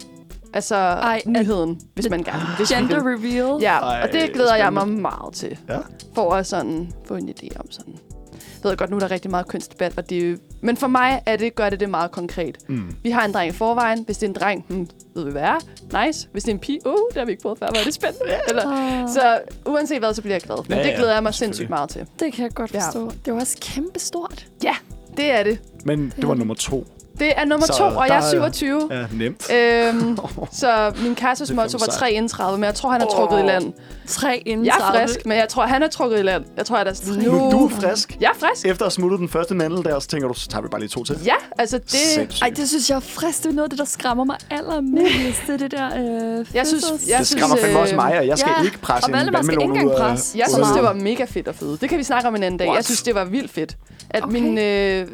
altså, Ej, Ej, nyheden, hvis man gerne vil. Gender reveal. Ja, Ej, og det glæder jeg mig meget til. Ja. For at sådan få en idé om sådan... Jeg ved godt, nu er der rigtig meget kønsdebat, og det er jo, men for mig er det, gør det det meget konkret. Mm. Vi har en dreng i forvejen. Hvis det er en dreng, hmm, ved vi hvad er. Nice. Hvis det er en pige, uh, det har vi ikke prøvet før, hvor er det spændende. Eller, så uanset hvad, så bliver jeg glad. Men Ja, det ja, glæder jeg mig sindssygt meget til. det kan jeg godt Ja. forstå. Det var også kæmpe stort. Ja, det er det. Men det var nummer to. Det er nummer Så to, og jeg er der er- 27. Ja, nemt. Øhm, så min er motto var fandme 331, men jeg tror, han er trukket i land. Tre inden Jeg er frisk, men jeg tror, han er trukket i land. Jeg tror, at der er sådan, Nu, du er frisk. Jeg er frisk. Efter at have smuttet den første mandel der, så tænker du, så tager vi bare lige to til. Ja, altså det... Sindssygt. Ej, det synes jeg er frisk. Det er noget af det, der skræmmer mig allermest. Det er det der øh, Jeg synes- jeg det skræmmer fandme øh, også mig, og jeg skal ja, ikke presse og en vandmelon ud af... presse. Jeg synes, det var mega fedt at føde. Det kan vi snakke om en anden dag. What? Jeg synes, det var vildt fedt. At Okay. min... Øh,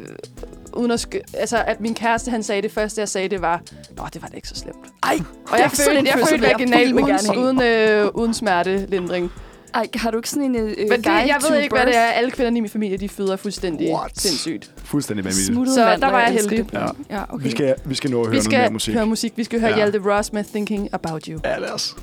uden at sk- altså, at min kæreste, han sagde det første, jeg sagde, det var, Nå, det var da ikke så slemt. Ej, Og jeg følte, jeg følte vaginal uden, uden, øh, uden smertelindring. Ej, har du ikke sådan en øh, Men det, jeg ved ikke, hvad det birth? er. Alle kvinder i min familie, de føder fuldstændig What? sindssygt. Fuldstændig vanvittigt. Så der var jeg heldig. det. Ja. Ja, okay. Vi, skal, vi skal nå at høre Vi noget mere skal musik. høre musik. Vi skal høre ja. Hjalte Ross med Thinking About You. Ja, lad os.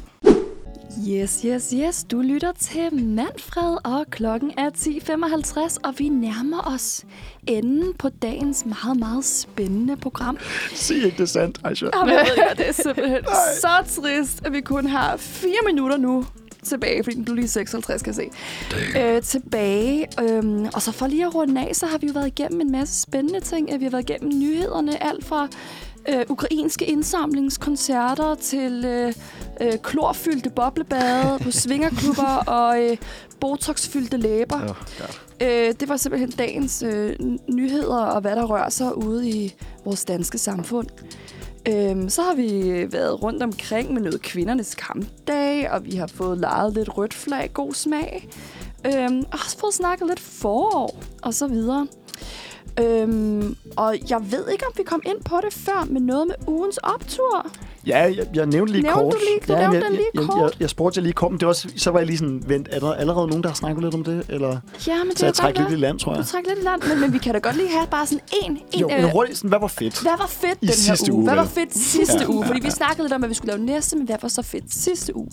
Yes, yes, yes. Du lytter til Manfred, og klokken er 10.55, og vi nærmer os enden på dagens meget, meget spændende program. Sig ikke det sandt, Aisha. Jamen, jeg ved godt, det er simpelthen så trist, at vi kun har fire minutter nu tilbage, fordi den blev lige 56, kan jeg se. Øh, tilbage. Øhm, og så for lige at runde af, så har vi jo været igennem en masse spændende ting. Vi har været igennem nyhederne, alt fra øh, ukrainske indsamlingskoncerter til øh, øh, klorfyldte boblebade på svingerklubber og øh, botoxfyldte læber. Oh, God. Øh, det var simpelthen dagens øh, nyheder og hvad der rører sig ude i vores danske samfund. Øhm, så har vi været rundt omkring med noget kvindernes kampdag, og vi har fået lejet lidt rødt flag, god smag. Øhm, og også fået snakket lidt forår, og så videre. Øhm, og jeg ved ikke, om vi kom ind på det før, men noget med ugens optur. Ja, jeg, jeg nævnte lige Nævnte kort. du lige- du ja, nævnte jeg, den lige jeg, kort? Jeg, jeg, jeg spurgte jer lige kort, men det var så var jeg lige sådan, vent, er der allerede nogen, der har snakket lidt om det? Eller Ja, men det så jeg trækker lidt i land, tror Du jeg. trækker lidt i land, men, men vi kan da godt lige have bare sådan en... en Jo, øh, men hurtigt, sådan, hvad var fedt? Hvad var fedt I den her sidste uge? uge, Hvad var fedt sidste Ja, uge? ja, Fordi vi ja. snakkede lidt om, at vi skulle lave næste, men hvad var så fedt sidste uge?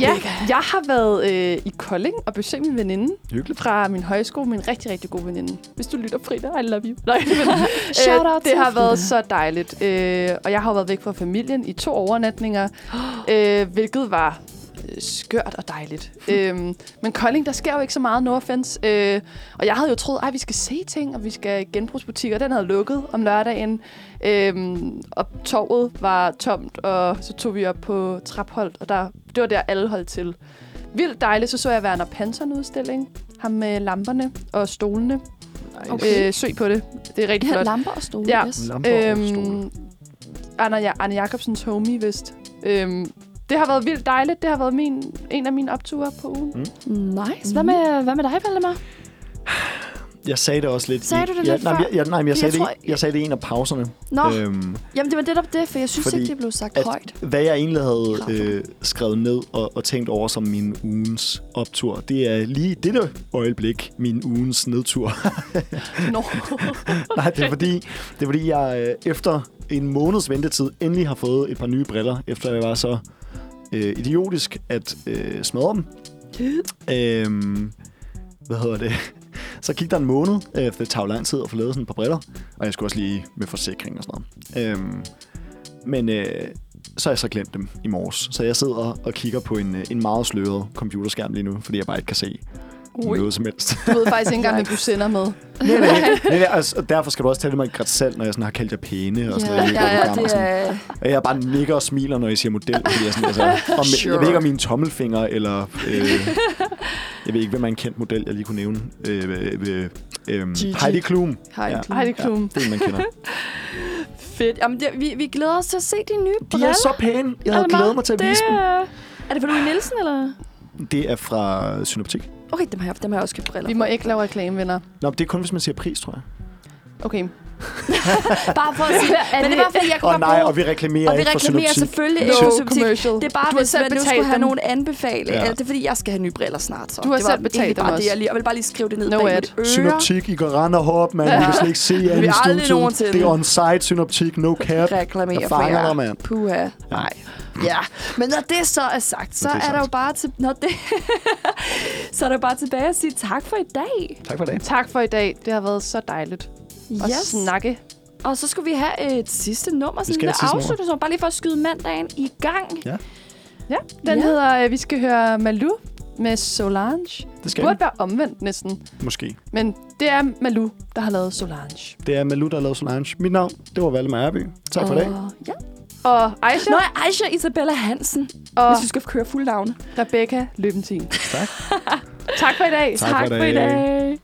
Ja, jeg har været øh, i Kolding og besøgt min veninde Hyggeligt. fra min højskole. Min rigtig, rigtig gode veninde. Hvis du lytter, Frida, I love you. Nej, men, øh, Shout out det til har været så dejligt. Øh, og jeg har været væk fra familien i to overnatninger, øh, hvilket var øh, skørt og dejligt. øhm, men Kolding, der sker jo ikke så meget, no offense. Øh, og jeg havde jo troet, at vi skal se ting, og vi skal genbrugsbutikker. Den havde lukket om lørdagen. Øhm, og torvet var tomt, og så tog vi op på Trapholdt, og der, det var der, alle holdt til. Vildt dejligt, så så jeg Werner Panser udstilling. Ham med lamperne og stolene. Okay. Øh, søg på det. Det er rigtig Ja, flot. lamper og stole. Ja. Yes. Lamper og stole. Anna, ja, Anne Jacobsens homie, vist. Øhm, det har været vildt dejligt. Det har været min, en af mine opture på ugen. Nice. Hvad med, hvad med dig, Valdemar? Jeg sagde det også lidt. Sagde i, du det ja, lidt nej, før? jeg, jeg, nej, jeg, Jeg sagde, tror- det, i- jeg sagde det i en af pauserne. Nå, Øhm, jamen det var netop det, for jeg synes fordi ikke, det blev sagt at, højt. hvad jeg egentlig havde øh, skrevet ned og, og tænkt over som min ugens optur, det er lige dette øjeblik min ugens nedtur. Nå. Nej, det er fordi, det er fordi jeg øh, efter en måneds ventetid endelig har fået et par nye briller, efter jeg var så øh, idiotisk at øh, smadre dem. øhm, hvad hedder det? Så gik der en måned, øh, for det tager jo lang tid at få lavet sådan et par briller, og jeg skulle også lige med forsikring og sådan noget. Øhm, men øh, så har jeg så glemt dem i morges. Så jeg sidder og kigger på en, øh, en meget sløret computerskærm lige nu, fordi jeg bare ikke kan se Ui. noget som helst. Du ved faktisk ikke engang, hvad du sender med. nej, nej, nej, nej, altså, og derfor skal du også tale mig grædt selv, når jeg sådan har kaldt jer pæne og sådan noget. i ja, ja, det sådan. er... Og jeg bare nikker og smiler, når jeg siger model, fordi jeg, sådan, altså, om, sure. jeg ved ikke, om mine tommelfinger, eller øh, jeg ved ikke, hvem er en kendt model, jeg lige kunne nævne. Øh, øh, øh, Gigi. Heidi Klum. Heidi Ej, det er klum. det er en, man kender. Fedt. Jamen, det, vi, vi glæder os til at se de nye De briller. er så pæne. Jeg havde glædet mig til at vise det, dem. er- Er det fra Louis Nielsen, eller? Det er fra Synoptik. Okay, dem har jeg, dem har jeg også købt briller Vi må ikke lave reklame, venner. Nå, det er kun, hvis man siger pris, tror jeg. Okay. Bare for at sige det. Men det er bare, fordi jeg kunne godt nej, bruge... og vi reklamerer Og vi ikke for reklamerer Synoptik. selvfølgelig No ikke for Synoptik. Det er bare, Du hvis man nu skulle have dem. nogen anbefale. Ja. Det er fordi, jeg skal have nye briller snart. Så. Du har det var selv betalt dem bare også. Det, jeg, lige, jeg vil bare lige skrive det ned No bag mit. Synoptik, I går rand og hop, mand. Ja. Vi kan slet ikke se jer i studiet. Det er on-site Synoptik, no cap. reklamere Jeg for jer. mand. Puha. Nej. Ja, men når det så er sagt, så er er, der jo bare til, når det, så er der bare tilbage at sige tak for i dag. Tak for det. Tak for i dag. Det har været så dejligt Yes. snakke. Og så skulle vi have et sidste nummer, sådan skal en afslutning, bare lige for at skyde mandagen i gang. Ja. Ja, den Ja. hedder, øh, vi skal høre Malou med Solange. Det Det skal burde være omvendt næsten. Måske. Men det er Malou, der har lavet Solange. Det er Malou, der har lavet Solange. Mit navn, det var Valle Meyerby. Tak for det. Og, ja. Og Aisha Nå, Aisha Isabella Hansen, og hvis vi skal køre fuld navne. Rebecca Løbentin. Tak. tak for i dag. Tak for i tak for i dag. dag.